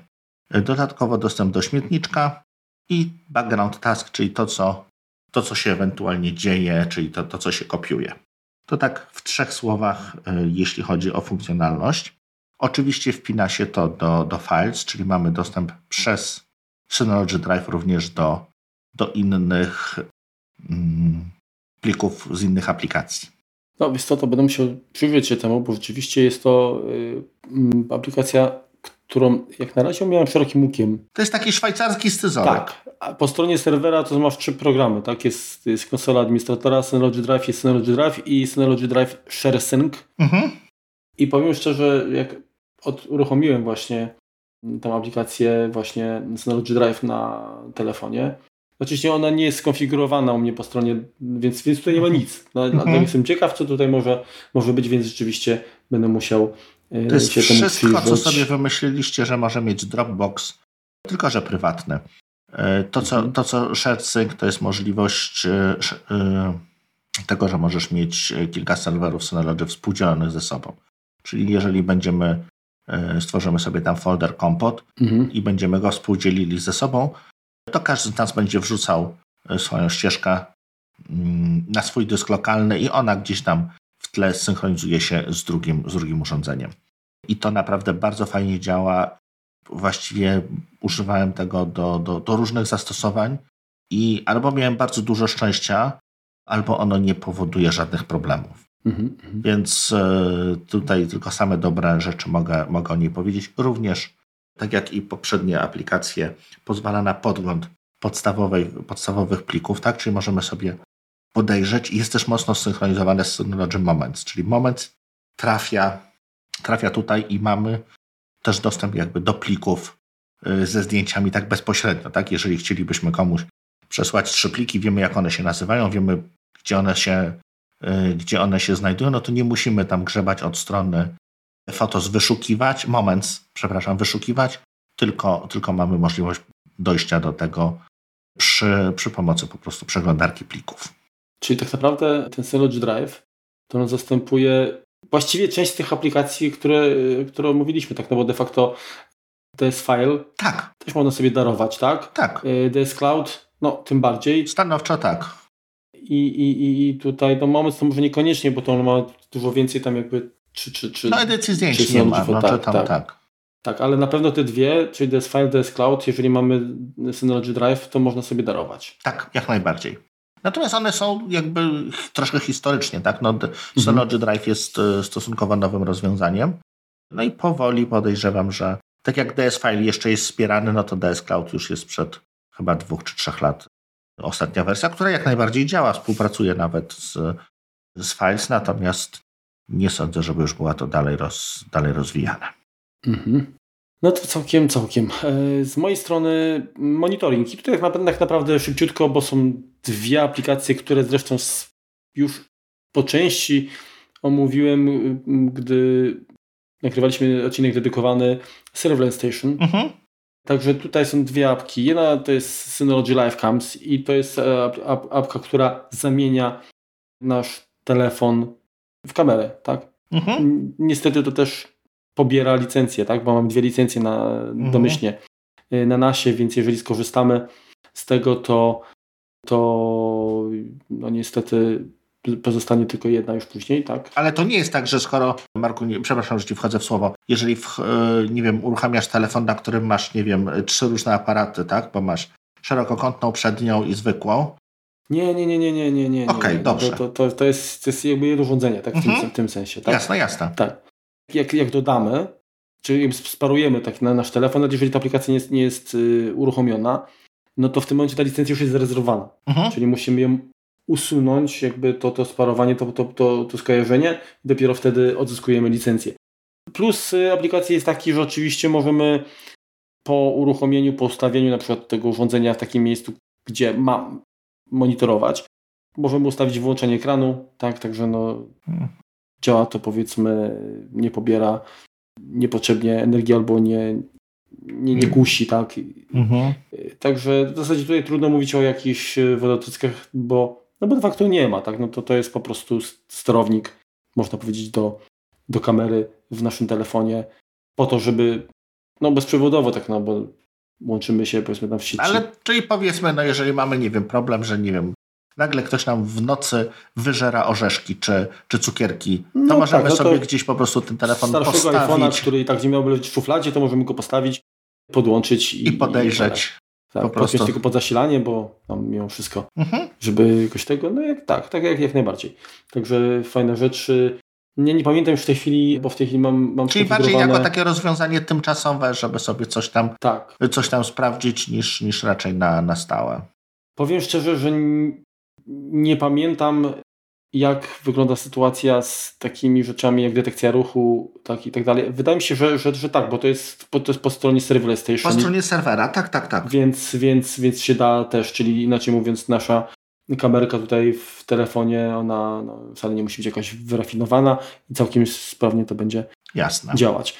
Dodatkowo dostęp do śmietniczka i background task, czyli to, co to, co się ewentualnie dzieje, czyli to, to co się kopiuje. To tak w trzech słowach, e, jeśli chodzi o funkcjonalność. Oczywiście wpina się to do, do Files, czyli mamy dostęp przez Synology Drive również do, do innych mm, plików z innych aplikacji. No wiesz co, to będę musiał przyjrzeć się temu, bo rzeczywiście jest to y, aplikacja którą jak na razie miałem szerokim łukiem. To jest taki szwajcarski scyzoryk. Tak. A po stronie serwera to masz trzy programy. Tak? Jest, jest konsola administratora, Synology Drive, jest Synology Drive i Synology Drive ShareSync. Mhm. I powiem szczerze, jak od, uruchomiłem właśnie tę aplikację właśnie Synology Drive na telefonie, Oczywiście ona nie jest skonfigurowana u mnie po stronie, więc, więc tutaj nie ma nic. No, mhm. Jestem ciekaw, co tutaj może, może być, więc rzeczywiście będę musiał to jest wszystko, co sobie wymyśliliście, że może mieć Dropbox, tylko że prywatne. E, to, co, mhm. to, co ShareSync, to jest możliwość e, e, tego, że możesz mieć kilka serwerów Synology współdzielonych ze sobą. Czyli jeżeli będziemy, stworzymy sobie tam folder kompot mhm. i będziemy go współdzielili ze sobą, to każdy z nas będzie wrzucał swoją ścieżkę mm, na swój dysk lokalny i ona gdzieś tam w tle synchronizuje się z drugim, z drugim urządzeniem. I to naprawdę bardzo fajnie działa. Właściwie używałem tego do, do, do różnych zastosowań i albo miałem bardzo dużo szczęścia, albo ono nie powoduje żadnych problemów. Mhm, mhm. Więc e, tutaj tylko same dobre rzeczy mogę, mogę o niej powiedzieć. Również, tak jak i poprzednie aplikacje, pozwala na podgląd podstawowej, podstawowych plików, tak? Czyli możemy sobie podejrzeć jest też mocno synchronizowane z Synology Moments, czyli moment trafia, trafia tutaj i mamy też dostęp jakby do plików y, ze zdjęciami tak bezpośrednio, tak? Jeżeli chcielibyśmy komuś przesłać trzy pliki, wiemy jak one się nazywają, wiemy gdzie one się, y, gdzie one się znajdują, no to nie musimy tam grzebać od strony Fotos wyszukiwać, Moments, przepraszam, wyszukiwać, tylko, tylko mamy możliwość dojścia do tego przy, przy pomocy po prostu przeglądarki plików. Czyli tak naprawdę ten Synology Drive to on zastępuje właściwie część tych aplikacji, które, które omówiliśmy, tak, no bo de facto DS File tak. też można sobie darować, tak? Tak. Y, DS Cloud, no tym bardziej. Stanowczo tak. I, i, i tutaj no moment to może niekoniecznie, bo to on ma dużo więcej tam jakby czy, czy, czy, no edycji zdjęć nie ma, no tak, tam tak. tak. Tak, ale na pewno te dwie, czyli DS File, DS Cloud, jeżeli mamy Synology Drive, to można sobie darować. Tak, jak najbardziej. Natomiast one są jakby troszkę historycznie, tak? No, Synology mhm. Drive jest e, stosunkowo nowym rozwiązaniem. No i powoli podejrzewam, że tak jak DS File jeszcze jest wspierany, no to DS Cloud już jest przed chyba dwóch czy trzech lat ostatnia wersja, która jak najbardziej działa, współpracuje nawet z, z Files, natomiast nie sądzę, żeby już była to dalej, roz, dalej rozwijane. Mhm. No to całkiem, całkiem. E, z mojej strony monitoring. I tutaj tak naprawdę szybciutko, bo są dwie aplikacje, które zresztą już po części omówiłem, gdy nagrywaliśmy odcinek dedykowany Serverless Station. Mhm. Także tutaj są dwie apki. Jedna to jest Synology Live Cams i to jest e, apka, która zamienia nasz telefon w kamerę, tak? Mhm. Niestety to też pobiera licencję, tak? Bo mamy dwie licencje na, mhm. domyślnie e, na nasie, więc jeżeli skorzystamy z tego, to, to no niestety pozostanie tylko jedna już później, tak? Ale to nie jest tak, że skoro, Marku, nie, przepraszam, że ci wchodzę w słowo, jeżeli, w, e, nie wiem, uruchamiasz telefon, na którym masz, nie wiem, trzy różne aparaty, tak? Bo masz szerokokątną przednią i zwykłą. Nie, nie, nie, nie, nie, nie, nie. Okej, okay, dobrze. To, to, to, jest, to jest jakby urządzenie, tak? W, mhm. tym, w tym sensie, tak? Jasne, jasne. Tak. Jak, jak dodamy, czyli sparujemy tak na nasz telefon, nawet jeżeli ta aplikacja nie jest, nie jest y, uruchomiona, no to w tym momencie ta licencja już jest zarezerwowana. Mhm. Czyli musimy ją usunąć jakby to, to sparowanie, to, to, to, to skojarzenie dopiero wtedy odzyskujemy licencję. Plus y, aplikacji jest taki, że oczywiście możemy po uruchomieniu, po ustawieniu na przykład tego urządzenia w takim miejscu, gdzie ma monitorować, możemy ustawić wyłączenie ekranu, tak, także no hmm. działa to powiedzmy, nie pobiera niepotrzebnie energii albo nie, nie, nie kusi, tak. Mhm. Także w zasadzie tutaj trudno mówić o jakichś wodotyckach, bo no bo de facto nie ma, tak? No to, to jest po prostu sterownik, można powiedzieć, do, do kamery w naszym telefonie, po to, żeby, no bezprzewodowo tak, no bo łączymy się powiedzmy tam w sieci. Ale czyli powiedzmy, no jeżeli mamy, nie wiem, problem, że nie wiem, nagle ktoś nam w nocy wyżera orzeszki czy, czy cukierki, to no możemy tak, no sobie gdzieś po prostu ten telefon postawić. iPhone'a, który i tak nie miałby leżeć w szufladzie, to możemy go postawić, podłączyć i, i podejrzeć. I tak, po prostu. tylko pod zasilanie, bo tam mimo wszystko, mhm. żeby jakoś tego, no jak, tak, tak jak, jak najbardziej. Także fajne rzeczy. Nie, nie pamiętam już w tej chwili, bo w tej chwili mam, mam Czyli bardziej jako takie rozwiązanie tymczasowe, żeby sobie coś tam, tak. coś tam sprawdzić, niż, niż raczej na, na stałe. Powiem szczerze, że nie pamiętam jak wygląda sytuacja z takimi rzeczami jak detekcja ruchu tak i tak dalej. Wydaje mi się, że, że, że tak, bo to jest, to jest po stronie serverless station. Po stronie serwera, tak, tak, tak. Więc, więc, więc się da też, czyli inaczej mówiąc nasza kamerka tutaj w telefonie, ona no, wcale nie musi być jakaś wyrafinowana i całkiem sprawnie to będzie Jasne. działać.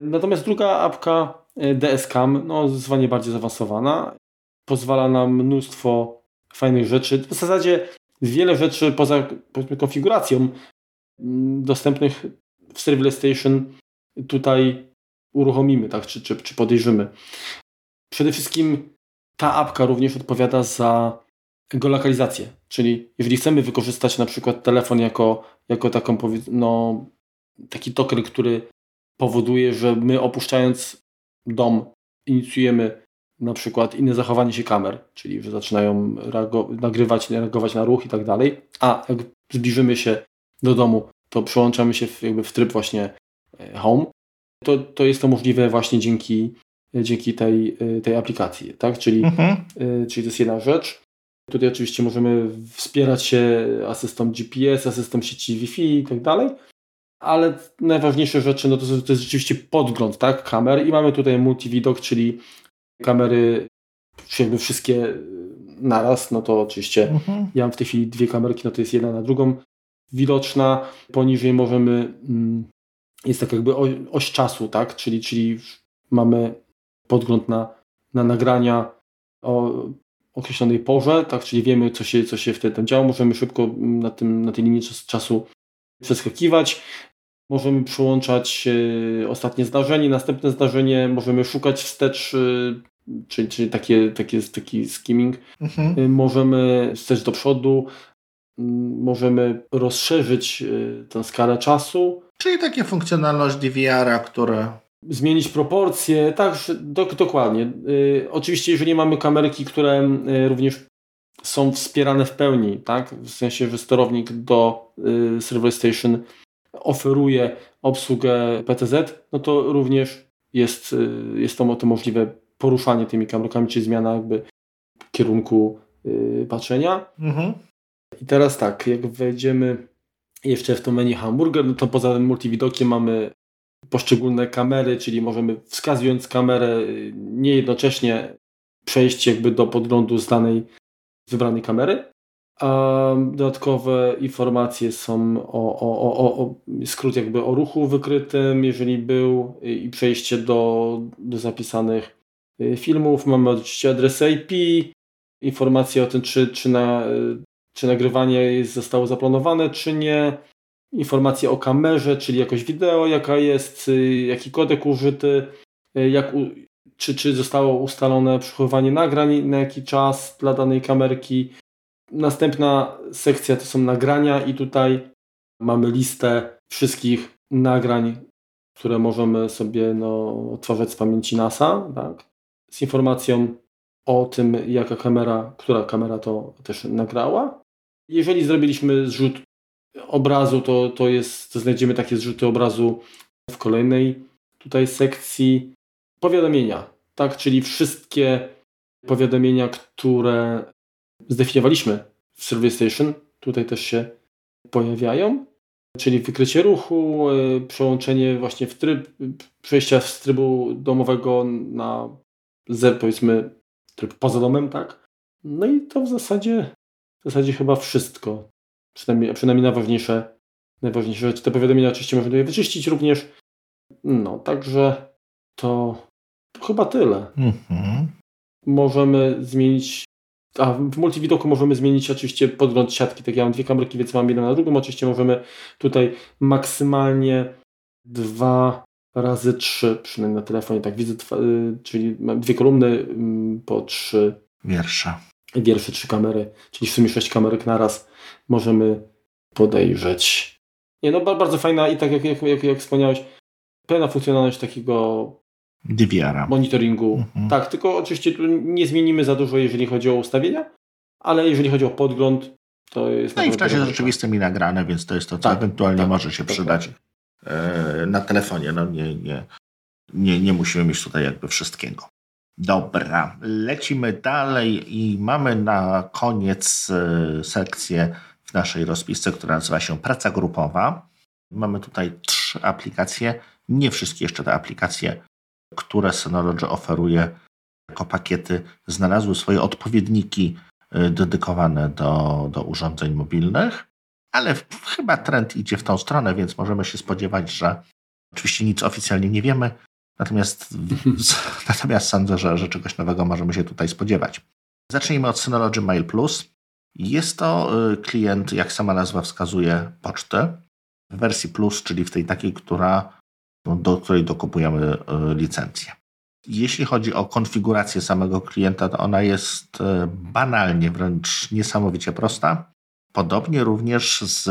Natomiast druga apka e, DSCAM, no zdecydowanie bardziej zaawansowana, pozwala nam mnóstwo fajnych rzeczy. W zasadzie wiele rzeczy poza konfiguracją mm, dostępnych w Station tutaj uruchomimy, tak, czy, czy, czy podejrzymy. Przede wszystkim ta apka również odpowiada za geolokalizację, czyli jeżeli chcemy wykorzystać na przykład telefon jako, jako taką, no, taki token, który powoduje, że my opuszczając dom inicjujemy na przykład inne zachowanie się kamer, czyli że zaczynają nagrywać, reagować na ruch i tak dalej, a jak zbliżymy się do domu, to przełączamy się w, jakby w tryb właśnie e, home, to, to jest to możliwe właśnie dzięki, dzięki tej, e, tej aplikacji, tak? Czyli, mhm. E, czyli to jest jedna rzecz. Tutaj oczywiście możemy wspierać się asystem GPS, asystem sieci Wi-Fi i tak dalej, ale najważniejsze rzeczy no to, to jest rzeczywiście podgląd tak, kamer i mamy tutaj multividok, czyli kamery jakby wszystkie naraz, no to oczywiście mhm. ja mam w tej chwili dwie kamerki, no to jest jedna na drugą widoczna. Poniżej możemy, mm, jest tak jakby oś czasu, tak, czyli, czyli mamy podgląd na, na nagrania o określonej porze, tak, czyli wiemy, co się, co się wtedy tam działo, możemy szybko na, tym, na tej linii czasu przeskakiwać. Możemy przyłączać e, ostatnie zdarzenie, następne zdarzenie, możemy szukać wstecz, e, czyli, czyli takie, takie, taki skimming. Mhm. E, możemy wstecz do przodu, możemy rozszerzyć tę skalę czasu. Czyli takie funkcjonalność DVR-a, które zmienić proporcje, tak, do, dokładnie. Y, oczywiście, jeżeli mamy kamerki, które y, również są wspierane w pełni, tak? W sensie, że sterownik do y, Server Station oferuje obsługę PTZ, no to również jest, y, jest to, to możliwe poruszanie tymi kamerkami, czy zmiana jakby kierunku y, patrzenia. Mhm. I teraz tak, jak wejdziemy jeszcze w to menu hamburger, no to poza tym multiwidokiem mamy poszczególne kamery, czyli możemy wskazując kamerę niejednocześnie przejść jakby do podglądu z danej wybranej kamery. A dodatkowe informacje są o, o, o, o skrót jakby o ruchu wykrytym, jeżeli był i przejście do, do zapisanych y, filmów. Mamy oczywiście adres IP, informacje o tym, czy, czy, na, czy nagrywanie zostało zaplanowane, czy nie. Informacje o kamerze, czyli jakość wideo, jaka jest, y, jaki kodek użyty, y, jak, czy, czy zostało ustalone przechowywanie nagrań na jaki czas dla danej kamerki. Następna sekcja to są nagrania i tutaj mamy listę wszystkich nagrań, które możemy sobie no, odtwarzać z pamięci NASA, tak? z informacją o tym, jaka kamera, która kamera to też nagrała. Jeżeli zrobiliśmy zrzut obrazu, to, to, jest, to znajdziemy takie zrzuty obrazu w kolejnej tutaj sekcji powiadomienia, tak, czyli wszystkie powiadomienia, które zdefiniowaliśmy w Survey Station, tutaj też się pojawiają, czyli wykrycie ruchu, y, przełączenie właśnie w tryb, przejścia z trybu domowego na zer, powiedzmy tryb poza domem, tak? No i to w zasadzie w zasadzie chyba wszystko. Przynajmniej, przynajmniej najważniejsze, najważniejsze rzeczy. Te powiadomienia oczywiście można je wyczyścić również. No, także to, to chyba tyle. Mhm. Możemy zmienić a w multiwidoku możemy zmienić oczywiście podgląd siatki, tak ja mam dwie kamerki, więc mam jedną na drugą. Oczywiście możemy tutaj maksymalnie dwa razy trzy, przynajmniej na telefonie, tak widzę, y, czyli mam dwie kolumny mm, po trzy wiersze. Wiersze, trzy kamery, czyli w sumie sześć kamerek na raz możemy podejrzeć. Nie, no bardzo fajna i tak jak, jak, jak, jak wspomniałeś, pełna funkcjonalność takiego DVR-a. monitoringu. Mhm. Tak, tylko oczywiście tu nie zmienimy za dużo, jeżeli chodzi o ustawienia, ale jeżeli chodzi o podgląd, to jest... No i w czasie rzeczywistym i nagrane, więc to jest to, co tak, ewentualnie tak, może się przydać e, na telefonie. No nie, nie, nie, nie musimy mieć tutaj jakby wszystkiego. Dobra, lecimy dalej i mamy na koniec e, sekcję w naszej rozpisce, która nazywa się praca grupowa. Mamy tutaj trzy aplikacje. Nie wszystkie jeszcze te aplikacje które Synology oferuje jako pakiety, znalazły swoje odpowiedniki y, dedykowane do, do urządzeń mobilnych, ale chyba trend idzie w tą stronę, więc możemy się spodziewać, że oczywiście nic oficjalnie nie wiemy, natomiast, natomiast sądzę, że, że czegoś nowego możemy się tutaj spodziewać. Zacznijmy od Synology Mail Plus. Jest to y, klient, jak sama nazwa wskazuje, poczty w wersji Plus, czyli w tej takiej, która do której dokupujemy e, licencję. Jeśli chodzi o konfigurację samego klienta, to ona jest e, banalnie, wręcz niesamowicie prosta. Podobnie również z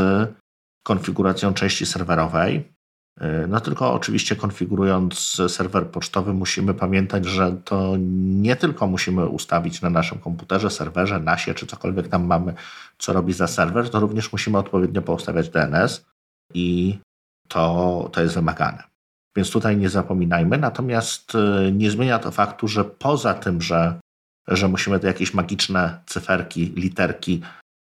konfiguracją części serwerowej. E, no tylko oczywiście konfigurując serwer pocztowy musimy pamiętać, że to nie tylko musimy ustawić na naszym komputerze, serwerze, nasie czy cokolwiek tam mamy, co robi za serwer, to również musimy odpowiednio poustawiać DNS i to, to jest wymagane. Więc tutaj nie zapominajmy. Natomiast y, nie zmienia to faktu, że poza tym, że, że musimy te jakieś magiczne cyferki, literki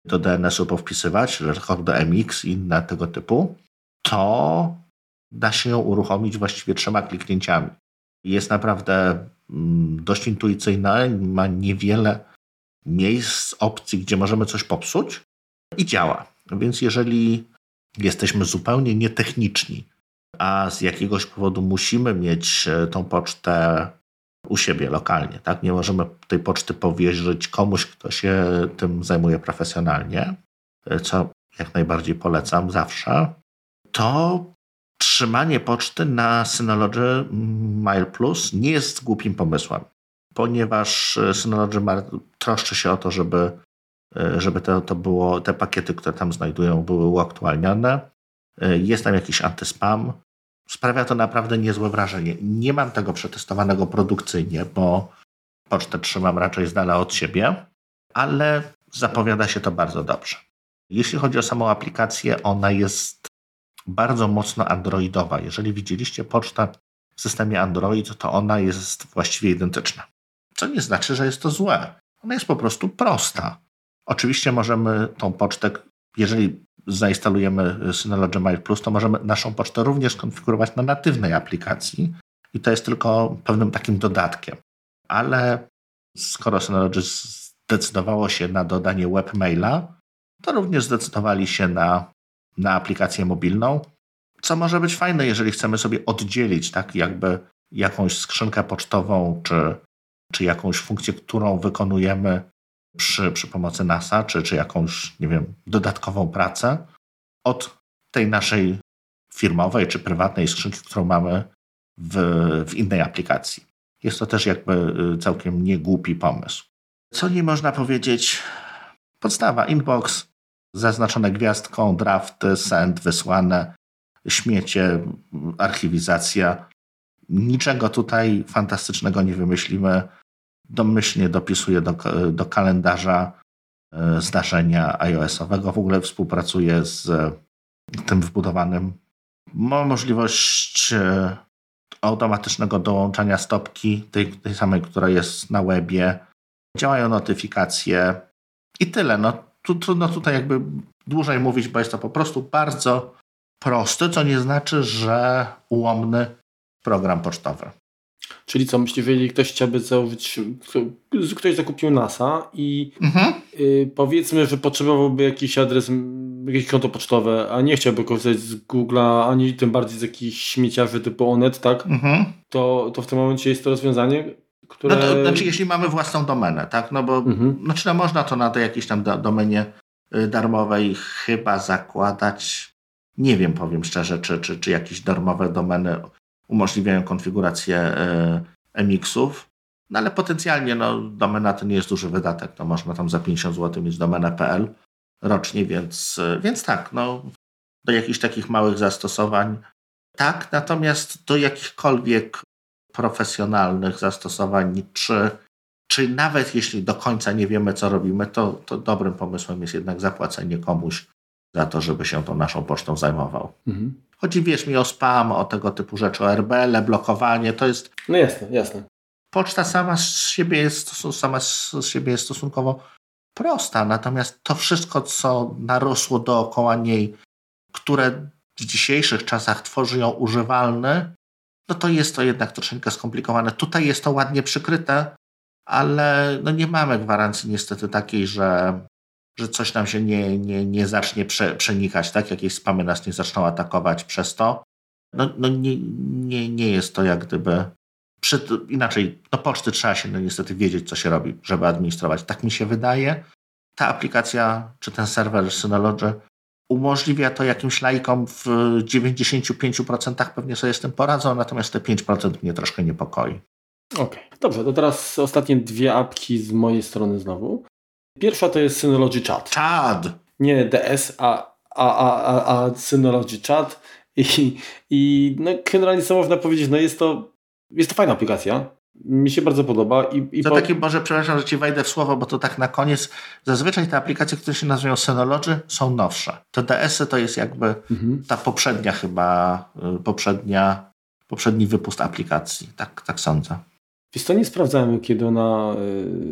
do DNS-u powpisywać, rekord do MX i inne tego typu, to da się ją uruchomić właściwie trzema kliknięciami. Jest naprawdę mm, dość intuicyjna, ma niewiele miejsc, opcji, gdzie możemy coś popsuć i działa. Więc jeżeli jesteśmy zupełnie nietechniczni, a z jakiegoś powodu musimy mieć e, tą pocztę u siebie lokalnie. Tak? Nie możemy tej poczty powierzyć komuś, kto się tym zajmuje profesjonalnie, e, co jak najbardziej polecam zawsze. To trzymanie poczty na Synology Mail Plus nie jest głupim pomysłem, ponieważ e, Synology troszczy się o to, żeby, żeby to, to było, te pakiety, które tam znajdują, były uaktualniane. Jest tam jakiś antyspam, sprawia to naprawdę niezłe wrażenie. Nie mam tego przetestowanego produkcyjnie, bo pocztę trzymam raczej z dala od siebie, ale zapowiada się to bardzo dobrze. Jeśli chodzi o samą aplikację, ona jest bardzo mocno androidowa. Jeżeli widzieliście pocztę w systemie Android, to ona jest właściwie identyczna. Co nie znaczy, że jest to złe. Ona jest po prostu prosta. Oczywiście możemy tą pocztę, jeżeli zainstalujemy Synology Mail Plus, to możemy naszą pocztę również skonfigurować na natywnej aplikacji i to jest tylko pewnym takim dodatkiem. Ale skoro Synology zdecydowało się na dodanie webmaila, to również zdecydowali się na, na aplikację mobilną, co może być fajne, jeżeli chcemy sobie oddzielić tak jakby jakąś skrzynkę pocztową, czy, czy jakąś funkcję, którą wykonujemy przy, przy pomocy NASA, czy, czy jakąś, nie wiem, dodatkową pracę od tej naszej firmowej czy prywatnej skrzynki, którą mamy w, w innej aplikacji. Jest to też jakby y, całkiem niegłupi pomysł. Co nie można powiedzieć? Podstawa, inbox, zaznaczone gwiazdką, drafty, send, wysłane, śmiecie, archiwizacja. Niczego tutaj fantastycznego nie wymyślimy. Domyślnie dopisuję do, do kalendarza e, zdarzenia iOS-owego. W ogóle współpracuję z tym wbudowanym. Mam możliwość e, automatycznego dołączania stopki, tej, tej samej, która jest na webie. Działają notyfikacje i tyle. No, trudno tutaj jakby dłużej mówić, bo jest to po prostu bardzo prosty, co nie znaczy, że ułomny program pocztowy. Czyli co, myślisz, jeżeli ktoś chciałby założyć, ktoś zakupił NASA i mhm. y, powiedzmy, że potrzebowałby jakiś adres, jakieś konto pocztowe, a nie chciałby korzystać z Google'a, ani tym bardziej z jakichś śmieciarzy typu Onet, tak? Mhm. To, to w tym momencie jest to rozwiązanie, które... No to, znaczy, jeśli mamy własną domenę, tak? No bo mhm. znaczy, no, można to na tej jakiejś tam domenie y, darmowej chyba zakładać. Nie wiem, powiem szczerze, czy, czy, czy jakieś darmowe domeny umożliwiają konfigurację y, MX-ów. No ale potencjalnie no, domena to nie jest duży wydatek. No, można tam za 50 zł mieć domenę.pl rocznie, więc, y, więc tak, no, do jakichś takich małych zastosowań tak, natomiast do jakichkolwiek profesjonalnych zastosowań, czy, czy nawet jeśli do końca nie wiemy, co robimy, to, to dobrym pomysłem jest jednak zapłacenie komuś za to, żeby się tą naszą pocztą zajmował. Mhm. Chodzi, wiesz mi, o spam, o tego typu rzeczy, o RBL, blokowanie, to jest... No jasne, jasne. Poczta sama z siebie jest, sama z siebie jest stosunkowo prosta, natomiast to wszystko, co narosło dookoła niej, które w dzisiejszych czasach tworzy ją używalny, no to jest to jednak troszeczkę skomplikowane. Tutaj jest to ładnie przykryte, ale no nie mamy gwarancji niestety takiej, że, że coś nam się nie, nie, nie zacznie prze, przenikać, tak? Jakieś spamy nas nie zaczną atakować przez to. No, no nie, nie, nie jest to jak gdyby przy, inaczej, no poczty trzeba się no niestety wiedzieć, co się robi, żeby administrować. Tak mi się wydaje. Ta aplikacja, czy ten serwer Synology umożliwia to jakimś laikom w 95% pewnie sobie z tym poradzą, natomiast te 5% mnie troszkę niepokoi. Okej, okay. dobrze, to teraz ostatnie dwie apki z mojej strony znowu. Pierwsza to jest Synology Chat. Chat! Nie DS, a, a, a, a, a Synology Chat. I, i no, generalnie co można powiedzieć, no jest to, jest to fajna aplikacja. Mi się bardzo podoba. I, i to po... taki, może przepraszam, że Ci wejdę w słowo, bo to tak na koniec. Zazwyczaj te aplikacje, które się nazywają Synology, są nowsze. Te DS-y to jest jakby mhm. ta poprzednia chyba, y, poprzednia, poprzedni wypust aplikacji. Tak, tak sądzę. Wiesz to nie sprawdzałem, kiedy ona,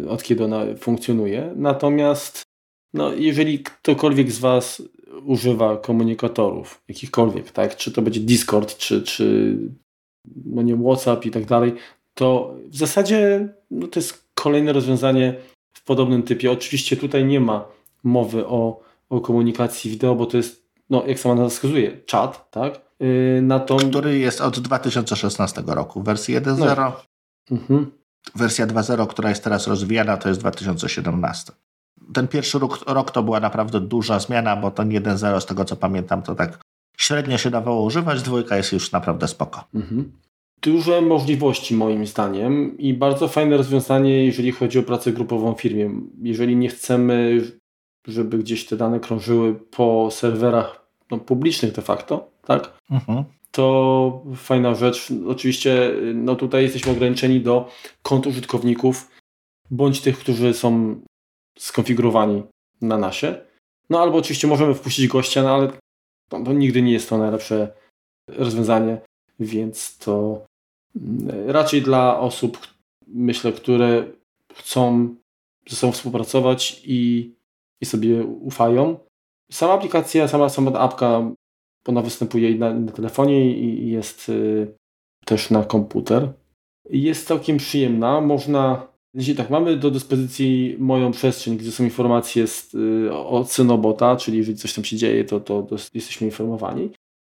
y, od kiedy ona funkcjonuje. Natomiast no, jeżeli ktokolwiek z Was używa komunikatorów, jakichkolwiek, tak? czy to będzie Discord, czy, czy no nie WhatsApp i tak dalej, to w zasadzie no to jest kolejne rozwiązanie w podobnym typie. Oczywiście tutaj nie ma mowy o, o komunikacji wideo, bo to jest, no jak sama nazwa wskazuje, czat, tak? Yy. Który jest od 2016 roku. Wersja 1.0. No. Mhm. Wersja 2.0, która jest teraz rozwijana, to jest 2017. Ten pierwszy rok, rok to była naprawdę duża zmiana, bo ten 1.0, z tego co pamiętam, to tak średnio się dawało używać, dwójka jest już naprawdę spoko. Mhm duże możliwości moim zdaniem i bardzo fajne rozwiązanie, jeżeli chodzi o pracę grupową w firmie. Jeżeli nie chcemy, żeby gdzieś te dane krążyły po serwerach no, publicznych de facto, tak? Mhm. To fajna rzecz. Oczywiście no tutaj jesteśmy ograniczeni do kont użytkowników bądź tych, którzy są skonfigurowani na nasie. No albo oczywiście możemy wpuścić gościa, no ale to, to nigdy nie jest to najlepsze rozwiązanie, więc to raczej dla osób, myślę, które chcą ze sobą współpracować i, i sobie ufają. Sama aplikacja, sama, sama apka, ona występuje na, na telefonie i jest y, też na komputer. Jest całkiem przyjemna. Można, jeśli tak, mamy do dyspozycji moją przestrzeń, gdzie są informacje z, y, od Synobota, czyli jeżeli coś tam się dzieje, to, to, to jesteśmy informowani.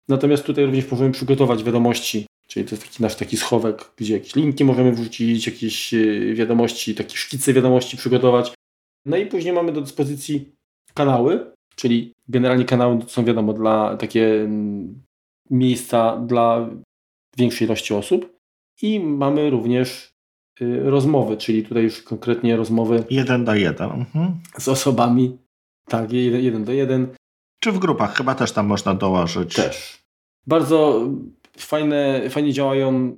Natomiast tutaj również możemy przygotować wiadomości, czyli to jest taki nasz taki schowek, gdzie jakieś linki możemy wrzucić, jakieś y, wiadomości, takie szkice wiadomości przygotować. No i później mamy do dyspozycji kanały, czyli generalnie kanały są wiadomo dla takie mm, miejsca dla większej ilości osób. I mamy również y, rozmowy, czyli tutaj już konkretnie rozmowy. Jeden do jeden. Mhm. Z osobami. Tak, jeden, jeden do jeden. Czy w grupach chyba też tam można dołożyć? Też. Bardzo fajne, fajnie działają.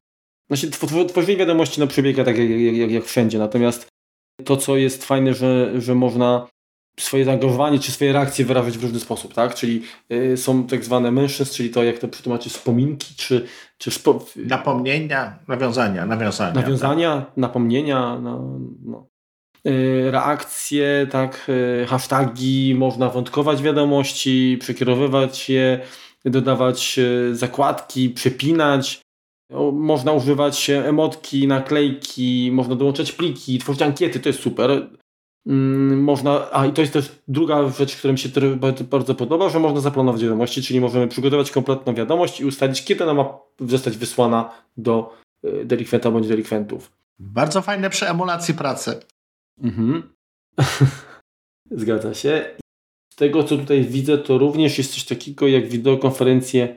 Znaczy, tworzenie wiadomości no, przebiega tak jak, jak, jak wszędzie, natomiast to, co jest fajne, że, że można swoje zaangażowanie czy swoje reakcje wyrażać w różny sposób, tak? Czyli y, są tak zwane mężczyzn, czyli to jak to przetłumaczyć wspominki, czy, czy spo... napomnienia, nawiązania, nawiązania. Nawiązania, tak. napomnienia, no, no. Y, reakcje, tak, y, hashtagi, można wątkować wiadomości, przekierowywać je, dodawać y, zakładki, przepinać. Można używać emotki, naklejki, można dołączać pliki, tworzyć ankiety, to jest super. Mm, można, a i to jest też druga rzecz, która mi się bardzo podoba, że można zaplanować wiadomości, czyli możemy przygotować kompletną wiadomość i ustalić, kiedy ona ma zostać wysłana do e, delikwenta bądź delikwentów. Bardzo fajne przy emulacji pracy. Mhm. Zgadza się. Tego, co tutaj widzę, to również jest coś takiego jak wideokonferencje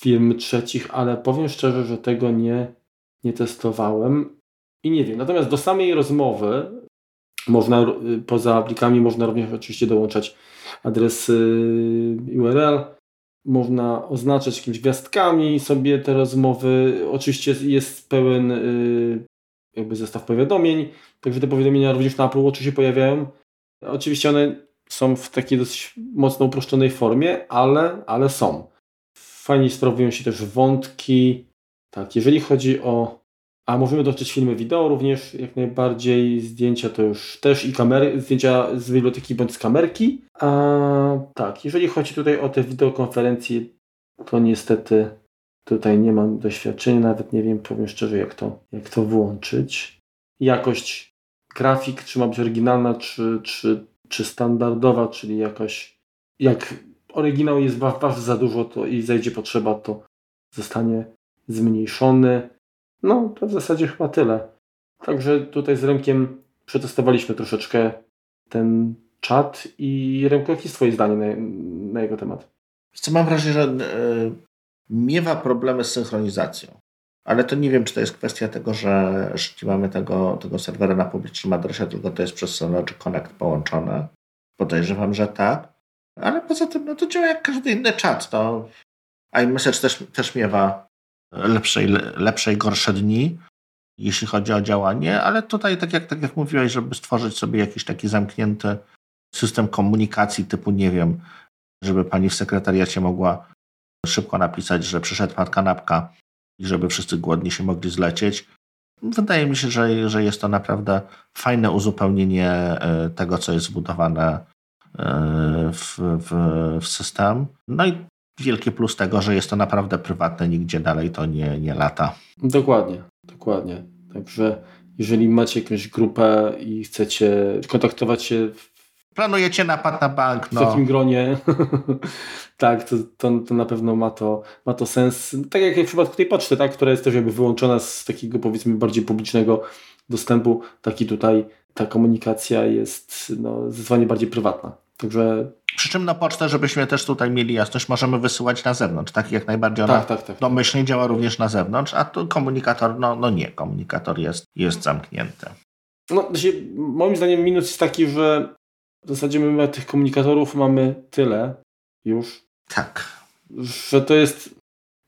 firm trzecich, ale powiem szczerze, że tego nie, nie testowałem i nie wiem. Natomiast do samej rozmowy można, y, poza plikami można również oczywiście dołączać adres y, URL, można oznaczać jakimiś gwiazdkami sobie te rozmowy. Oczywiście jest pełen y, jakby zestaw powiadomień, także te powiadomienia również na Apple Watchu się pojawiają. Oczywiście one są w takiej dosyć mocno uproszczonej formie, ale, ale są. Fajnie sprawują się też wątki. Tak, jeżeli chodzi o a możemy dotrzeć filmy wideo również, jak najbardziej, zdjęcia to już też i kamery, zdjęcia z biblioteki bądź z kamerki. A tak, jeżeli chodzi tutaj o te wideokonferencje, to niestety tutaj nie mam doświadczenia, nawet nie wiem, powiem szczerze, jak to, jak to włączyć. Jakość grafik, czy ma być oryginalna, czy, czy, czy standardowa, czyli jakoś jak oryginał jest waży za dużo to i zajdzie potrzeba, to zostanie zmniejszony. No, to w zasadzie chyba tyle. Także tutaj z Remkiem przetestowaliśmy troszeczkę ten czat i Remko, jakie jest Twoje zdanie na, na jego temat? Co mam wrażenie, że yy, miewa problemy z synchronizacją. Ale to nie wiem, czy to jest kwestia tego, że, że nie mamy tego, tego serwera na publicznym adresie, tylko to jest przez Synology Connect połączone. Podejrzewam, że tak. Ale poza tym, no to działa jak każdy inny czat. To iMessage też, też miewa lepsze, lepsze i gorsze dni, jeśli chodzi o działanie, ale tutaj, tak jak, tak jak mówiłeś, żeby stworzyć sobie jakiś taki zamknięty system komunikacji typu, nie wiem, żeby pani w sekretariacie mogła szybko napisać, że przyszedł pan kanapka i żeby wszyscy głodni się mogli zlecieć. Wydaje mi się, że, że jest to naprawdę fajne uzupełnienie e, tego, co jest zbudowane e, w, w, w system. No i wielki plus tego, że jest to naprawdę prywatne, nigdzie dalej to nie, nie lata. Dokładnie, dokładnie. Także jeżeli macie jakąś grupę i chcecie kontaktować się Planujecie napad na bank. No. W takim gronie. tak, to, to, to, na pewno ma to, ma to sens. Tak jak w przypadku tej poczty, tak, która jest też jakby wyłączona z takiego powiedzmy bardziej publicznego dostępu, taki tutaj ta komunikacja jest no, zdecydowanie bardziej prywatna. Także przy czym na pocztę, żebyśmy też tutaj mieli jasność, możemy wysyłać na zewnątrz. Tak jak najbardziej ona tak, tak, tak, domyślnie działa również na zewnątrz, a tu komunikator, no, no nie, komunikator jest, jest zamknięty. No, moim zdaniem minus jest taki, że w zasadzie my tych komunikatorów mamy tyle już. Tak. Że to jest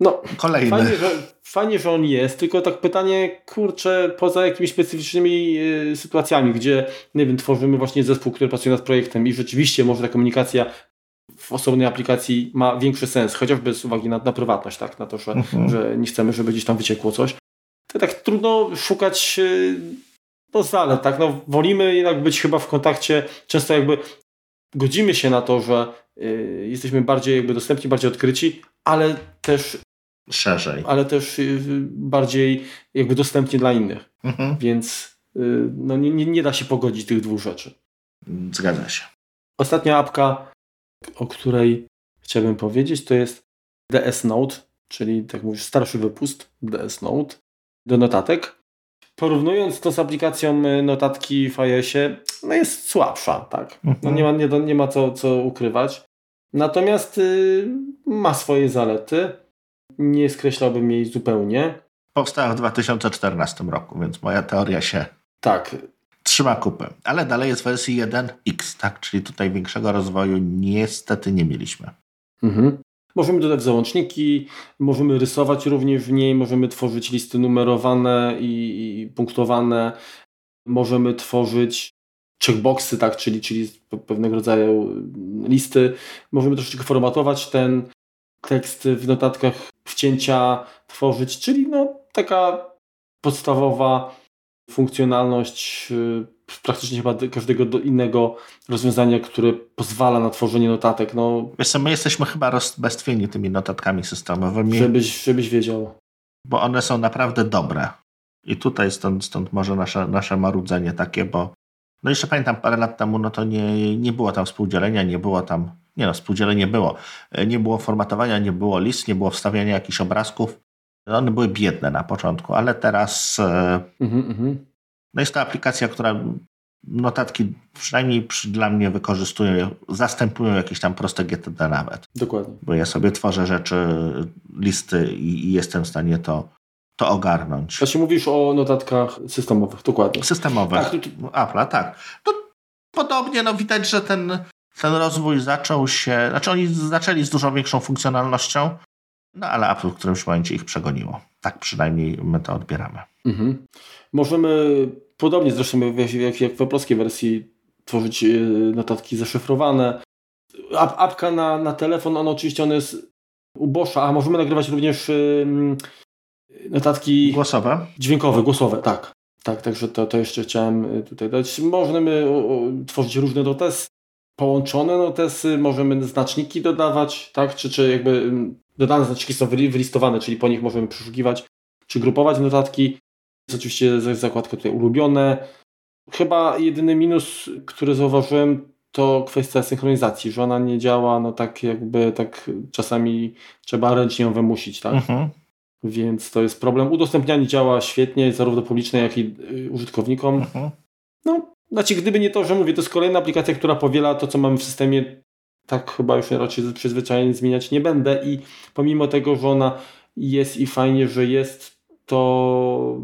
No, Kolejny. Fajnie że, fajnie, że on jest, tylko tak pytanie, kurczę, poza jakimiś specyficznymi y, sytuacjami, gdzie, nie wiem, tworzymy właśnie zespół, który pracuje nad projektem i rzeczywiście może ta komunikacja w osobnej aplikacji ma większy sens, chociażby z uwagi na, na prywatność, tak, na to, że, mhm. że nie chcemy, żeby gdzieś tam wyciekło coś. To tak trudno szukać no, zalet, tak, no wolimy jednak być chyba w kontakcie, często jakby godzimy się na to, że y, jesteśmy bardziej jakby dostępni, bardziej odkryci, ale też szerzej. Ale też y, bardziej jakby dostępnie dla innych. Mhm. Więc y, no, nie, nie, nie da się pogodzić tych dwóch rzeczy. Zgadza się. Ostatnia apka, o której chciałbym powiedzieć, to jest DS Note, czyli tak mówisz, starszy wypust DS Note do notatek. Porównując to z aplikacją y, notatki w iOSie, no jest słabsza, tak. No mhm. nie ma, nie, nie ma co, co ukrywać. Natomiast y, ma swoje zalety nie skreślałbym jej zupełnie. Powstała w 2014 roku, więc moja teoria się tak. trzyma kupę. Ale dalej jest w wersji 1X, tak? Czyli tutaj większego rozwoju niestety nie mieliśmy. Mhm. Możemy dodać załączniki, możemy rysować również w niej, możemy tworzyć listy numerowane i, punktowane, możemy tworzyć checkboxy, tak, czyli, czyli pewnego rodzaju listy. Możemy troszeczkę formatować ten tekst w notatkach wcięcia tworzyć, czyli no taka podstawowa funkcjonalność y, praktycznie chyba każdego innego rozwiązania, które pozwala na tworzenie notatek. No, Wiesz my jesteśmy chyba rozbestwieni tymi notatkami systemowymi. Żebyś, żebyś wiedział. Bo one są naprawdę dobre. I tutaj stąd, stąd może nasze, nasze marudzenie takie, bo no jeszcze pamiętam parę lat temu, no to nie, nie było tam współdzielenia, nie było tam nie no, spółdzieleń nie było. E, nie było formatowania, nie było list, nie było wstawiania jakichś obrazków. One były biedne na początku, ale teraz mm -hmm. No jest to aplikacja, która notatki przynajmniej przy, dla mnie wykorzystują, zastępują jakieś tam proste GTD nawet. Dokładnie. Bo ja sobie tworzę rzeczy, listy i, i jestem w stanie to, to ogarnąć. Właśnie mówisz o notatkach systemowych, dokładnie. Systemowych. Tak, Apple'a, tak. To podobnie, no widać, że ten ten rozwój zaczął się, znaczy oni zaczęli z dużo większą funkcjonalnością, no ale Apple w którymś momencie ich przegoniło. Tak przynajmniej my to odbieramy. Mhm. Możemy podobnie zresztą jak, jak, jak w polskiej wersji tworzyć e, notatki zaszyfrowane. Ap, apka na, na telefon, on oczywiście on jest ubosza, a możemy nagrywać również notatki głosowe. Dźwiękowe, głosowe, tak. Tak, także to, to jeszcze chciałem tutaj dać. Możemy tworzyć różne notesy, połączone notesy, możemy znaczniki dodawać, tak? Czy, czy jakby dodane znaczniki są wylistowane, czyli po nich możemy przeszukiwać, czy grupować notatki. Jest oczywiście zakładka tutaj ulubione. Chyba jedyny minus, który zauważyłem, to kwestia synchronizacji, że ona nie działa, no tak jakby tak czasami trzeba ręcznie ją wymusić, tak? Mhm. Więc to jest problem. Udostępnianie działa świetnie, zarówno publiczne, jak i y, użytkownikom. Mhm. No, znaczy, gdyby nie to, że mówię, to jest kolejna aplikacja, która powiela to, co mamy w systemie, tak chyba już raczej przyzwyczajenie zmieniać nie będę i pomimo tego, że ona jest i fajnie, że jest, to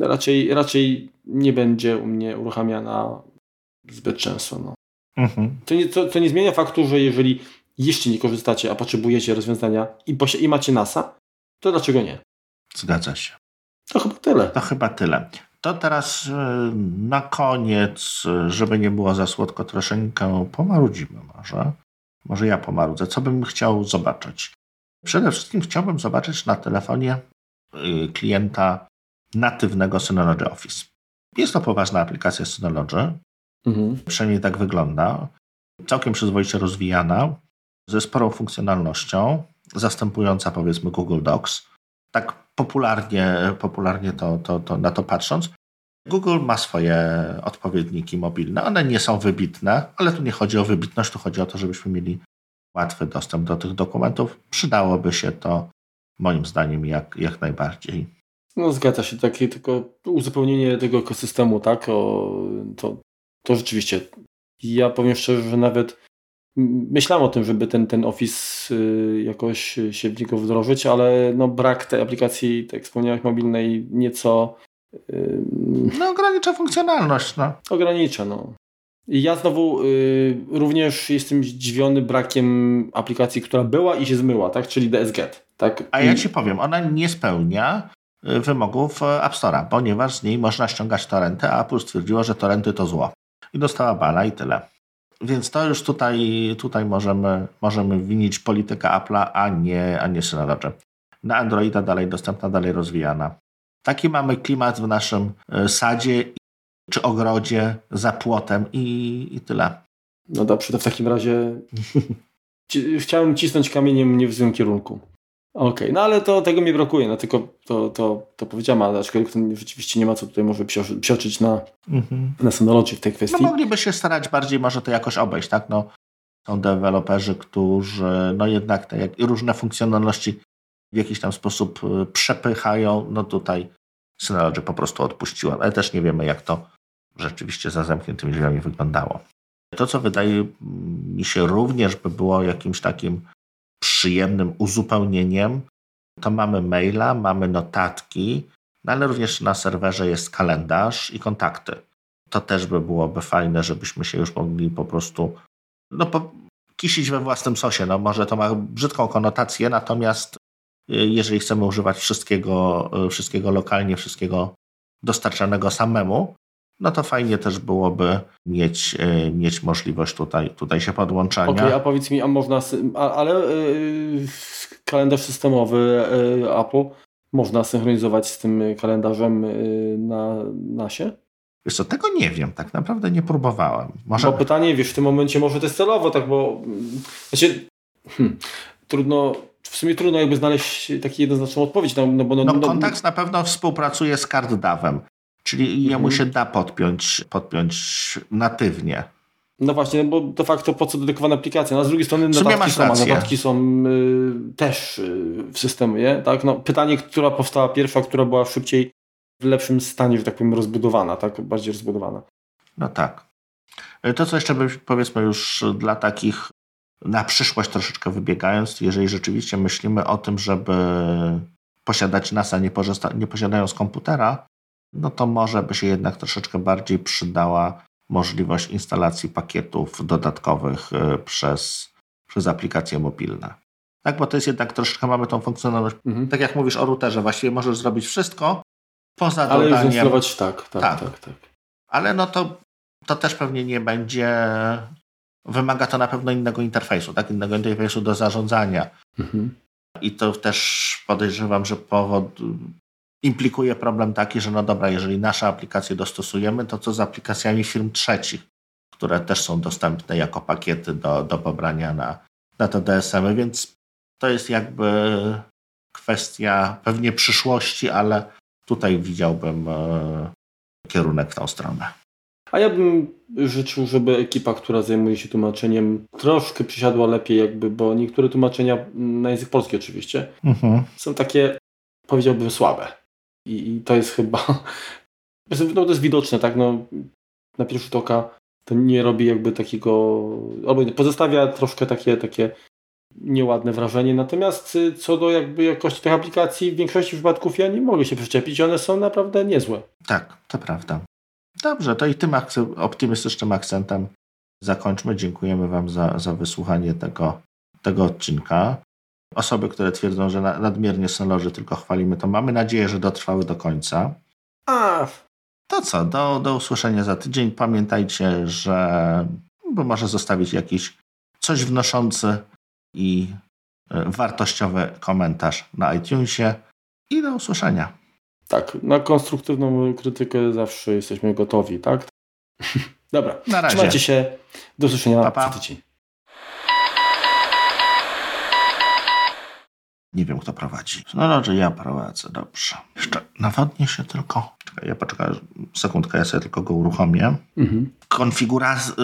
raczej, raczej nie będzie u mnie uruchamiana zbyt często. No. Mhm. To, nie, to, to nie zmienia faktu, że jeżeli jeszcze nie korzystacie, a potrzebujecie rozwiązania i, i macie NASA, to dlaczego nie? Zgadza się. To chyba tyle. To chyba tyle. To teraz e, na koniec, żeby nie było za słodko, troszeczkę pomarudzimy może. Może ja pomarudzę. Co bym chciał zobaczyć? Przede wszystkim chciałbym zobaczyć na telefonie klienta natywnego Synology Office. Jest to poważna aplikacja Synology. Mhm. Przynajmniej tak wygląda. Całkiem przyzwoicie rozwijana, ze sporą funkcjonalnością, zastępująca powiedzmy Google Docs. Tak popularnie, popularnie to, to, to na to patrząc. Google ma swoje odpowiedniki mobilne. One nie są wybitne, ale tu nie chodzi o wybitność, tu chodzi o to, żebyśmy mieli łatwy dostęp do tych dokumentów. Przydałoby się to moim zdaniem jak, jak najbardziej. No zgadza się, takie tylko uzupełnienie tego ekosystemu, tak? O, to, to rzeczywiście. Ja powiem szczerze, że nawet myślałem o tym, żeby ten, ten Office y, jakoś się w niego wdrożyć, ale no brak tej aplikacji, tak wspomniałeś, mobilnej nieco no ogranicza funkcjonalność. No. Ogranicza, no. I ja znowu y, również jestem zdziwiony brakiem aplikacji, która była i się zmyła, tak? czyli DSGet. Tak? A ja ci powiem, ona nie spełnia y, wymogów y, App Store'a, ponieważ z niej można ściągać torenty, a Apple stwierdziło, że torenty to zło. I dostała bana i tyle. Więc to już tutaj, tutaj możemy, możemy winić politykę Apple'a, a nie, a nie Synology. Na Androida dalej dostępna, dalej rozwijana. Taki mamy klimat w naszym y, sadzie czy ogrodzie za płotem i, i tyle. No dobrze, to w takim razie chciałem cisnąć kamieniem nie w złym kierunku. Okej, okay. no ale to tego mi brakuje, no tylko to, to, to powiedziałem, ale aczkolwiek to rzeczywiście nie ma co tutaj może psioczyć na, mhm. na Synology w tej kwestii. No mogliby się starać bardziej może to jakoś obejść, tak? No, są deweloperzy, którzy no jednak te jak, różne funkcjonalności w jakiś tam sposób y, przepychają, no tutaj Synology po prostu odpuściła, ale też nie wiemy jak to rzeczywiście za zamkniętymi drzwiami wyglądało. To, co wydaje mi się również by było jakimś takim przyjemnym uzupełnieniem, to mamy maila, mamy notatki, no ale również na serwerze jest kalendarz i kontakty. To też by byłoby fajne, żebyśmy się już mogli po prostu no, po, kisić we własnym sosie. No, może to ma brzydką konotację, natomiast y, jeżeli chcemy używać wszystkiego, y, wszystkiego lokalnie, wszystkiego dostarczanego samemu, no to fajnie też byłoby mieć, e, mieć możliwość tutaj, tutaj się podłączania. Okej, okay, a powiedz mi, a można, ale yy, kalendarz systemowy yy, Apple można synchronizować z tym kalendarzem yy, na NASie? Wiesz co, tego nie wiem, tak naprawdę nie próbowałem. Może... Bo pytanie, wiesz, w tym momencie może to jest celowo, tak, bo znaczy, hmm, trudno, w sumie trudno jakby znaleźć taki jednoznaczną odpowiedź. No, no, bo no, no, no Kontakt na pewno współpracuje z CardDAWem. Czyli jemu mhm. się da podpiąć, podpiąć natywnie. No właśnie, bo de facto po co dedykowana aplikacja? No, a z drugiej strony notatki są, notatki są y, też y, w systemie. Tak? No, pytanie, która powstała pierwsza, która była szybciej w lepszym stanie, że tak powiem, rozbudowana, tak? bardziej rozbudowana. No tak. To, co jeszcze powiedzmy już dla takich na przyszłość troszeczkę wybiegając, jeżeli rzeczywiście myślimy o tym, żeby posiadać NASA nie, nie posiadając komputera, no to może by się jednak troszeczkę bardziej przydała możliwość instalacji pakietów dodatkowych e, przez, przez aplikacje mobilne. Tak, bo to jest jednak troszeczkę, mamy tą funkcjonalność, mhm. tak jak mówisz o routerze, właściwie możesz zrobić wszystko poza Ale dodaniem. Ale instalować tak, tak, tak, tak, tak. Ale no to, to też pewnie nie będzie, wymaga to na pewno innego interfejsu, tak, innego interfejsu do zarządzania. Mhm. I to też podejrzewam, że powod, implikuje problem taki, że no dobra, jeżeli nasze aplikacje dostosujemy, to co z aplikacjami firm trzecich, które też są dostępne jako pakiety do, do pobrania na, na te DSM-y, więc to jest jakby kwestia pewnie przyszłości, ale tutaj widziałbym e, kierunek w tą stronę. A ja bym życzył, żeby ekipa, która zajmuje się tłumaczeniem, troszkę przysiadła lepiej, jakby, bo niektóre tłumaczenia na język polski oczywiście mhm. są takie, powiedziałbym, słabe. I, I, to jest chyba. No to jest widoczne, tak? No, na pierwszy rzut oka to nie robi jakby takiego. albo pozostawia troszkę takie, takie nieładne wrażenie. Natomiast y, co do jakby jakości tych aplikacji, w większości przypadków ja nie mogę się przyczepić. One są naprawdę niezłe. Tak, to prawda. Dobrze, to i tym optymistycznym akcentem zakończmy. Dziękujemy Wam za, za wysłuchanie tego, tego odcinka. Osoby, które twierdzą, że nadmiernie Synology tylko chwalimy, to mamy nadzieję, że dotrwały do końca. A. To co, do, do usłyszenia za tydzień. Pamiętajcie, że bo może zostawić jakiś coś wnoszący i e, wartościowy komentarz na iTunesie i do usłyszenia. Tak, na konstruktywną krytykę zawsze jesteśmy gotowi, tak? Dobra, na razie. trzymajcie się. Do usłyszenia pa, pa. za tydzień. Nie wiem, kto prowadzi. No dobrze, ja prowadzę, dobrze. Jeszcze nawodnię się tylko. Czekaj, ja poczekaj sekundkę, ja sobie tylko go uruchomię. Mhm. Konfiguracja...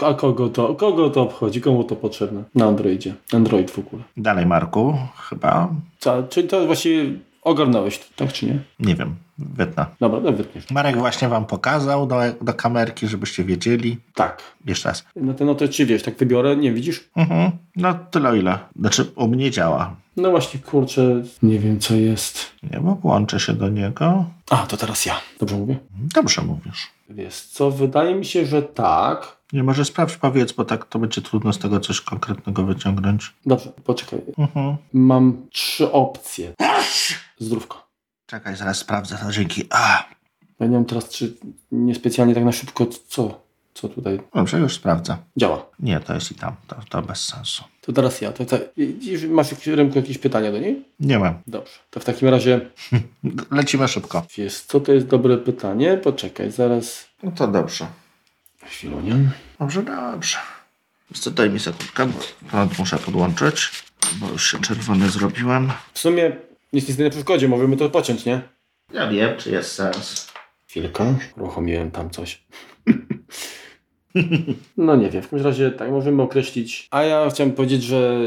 Y, A kogo to, kogo to obchodzi? Komu to potrzebne? Na Androidzie. Android w ogóle. Dalej, Marku, chyba. Co, czyli to właściwie ogarnąłeś, tak czy nie? Nie wiem, wytnę. Dobra, no wytniesz. Marek właśnie wam pokazał do, do kamerki, żebyście wiedzieli. Tak. Jeszcze raz. No to, no to czy wiesz, tak wybiorę, nie widzisz? Mhm. No tyle ile. Znaczy u mnie działa. No właśnie, kurczę, nie wiem co jest. Nie, bo włączę się do niego. A, to teraz ja. Dobrze mówię? Dobrze mówisz. Wiesz co, wydaje mi się, że tak. Nie, może sprawdź, powiedz, bo tak to będzie trudno z tego coś konkretnego wyciągnąć. Dobrze, poczekaj. Mhm. Mam trzy opcje. Zdrówko. Czekaj, zaraz sprawdzę to, dzięki. A, Ja nie wiem teraz, czy niespecjalnie tak na szybko, co, co tutaj dobrze, już sprawdzę. działa. Nie, to jest i tam, to, to bez sensu. To teraz ja. To, to, masz jakieś- Remku jakieś pytania do niej? Nie mam. Dobrze. To w takim razie, Lecimy szybko. wiesz co, to jest dobre pytanie. Poczekaj, zaraz. No to dobrze. Chwilunię. Dobrze, dobrze. Co, daj mi sekundkę, bo prąd muszę podłączyć, bo już się czerwony zrobiłem. W sumie nic nie stoi na przeszkodzie, możemy to pociąć, nie? Ja wiem, czy jest sens. Chwilkę. Uruchomiłem tam coś. No nie wiem, w każdym razie tak możemy określić. A ja chciałem powiedzieć, że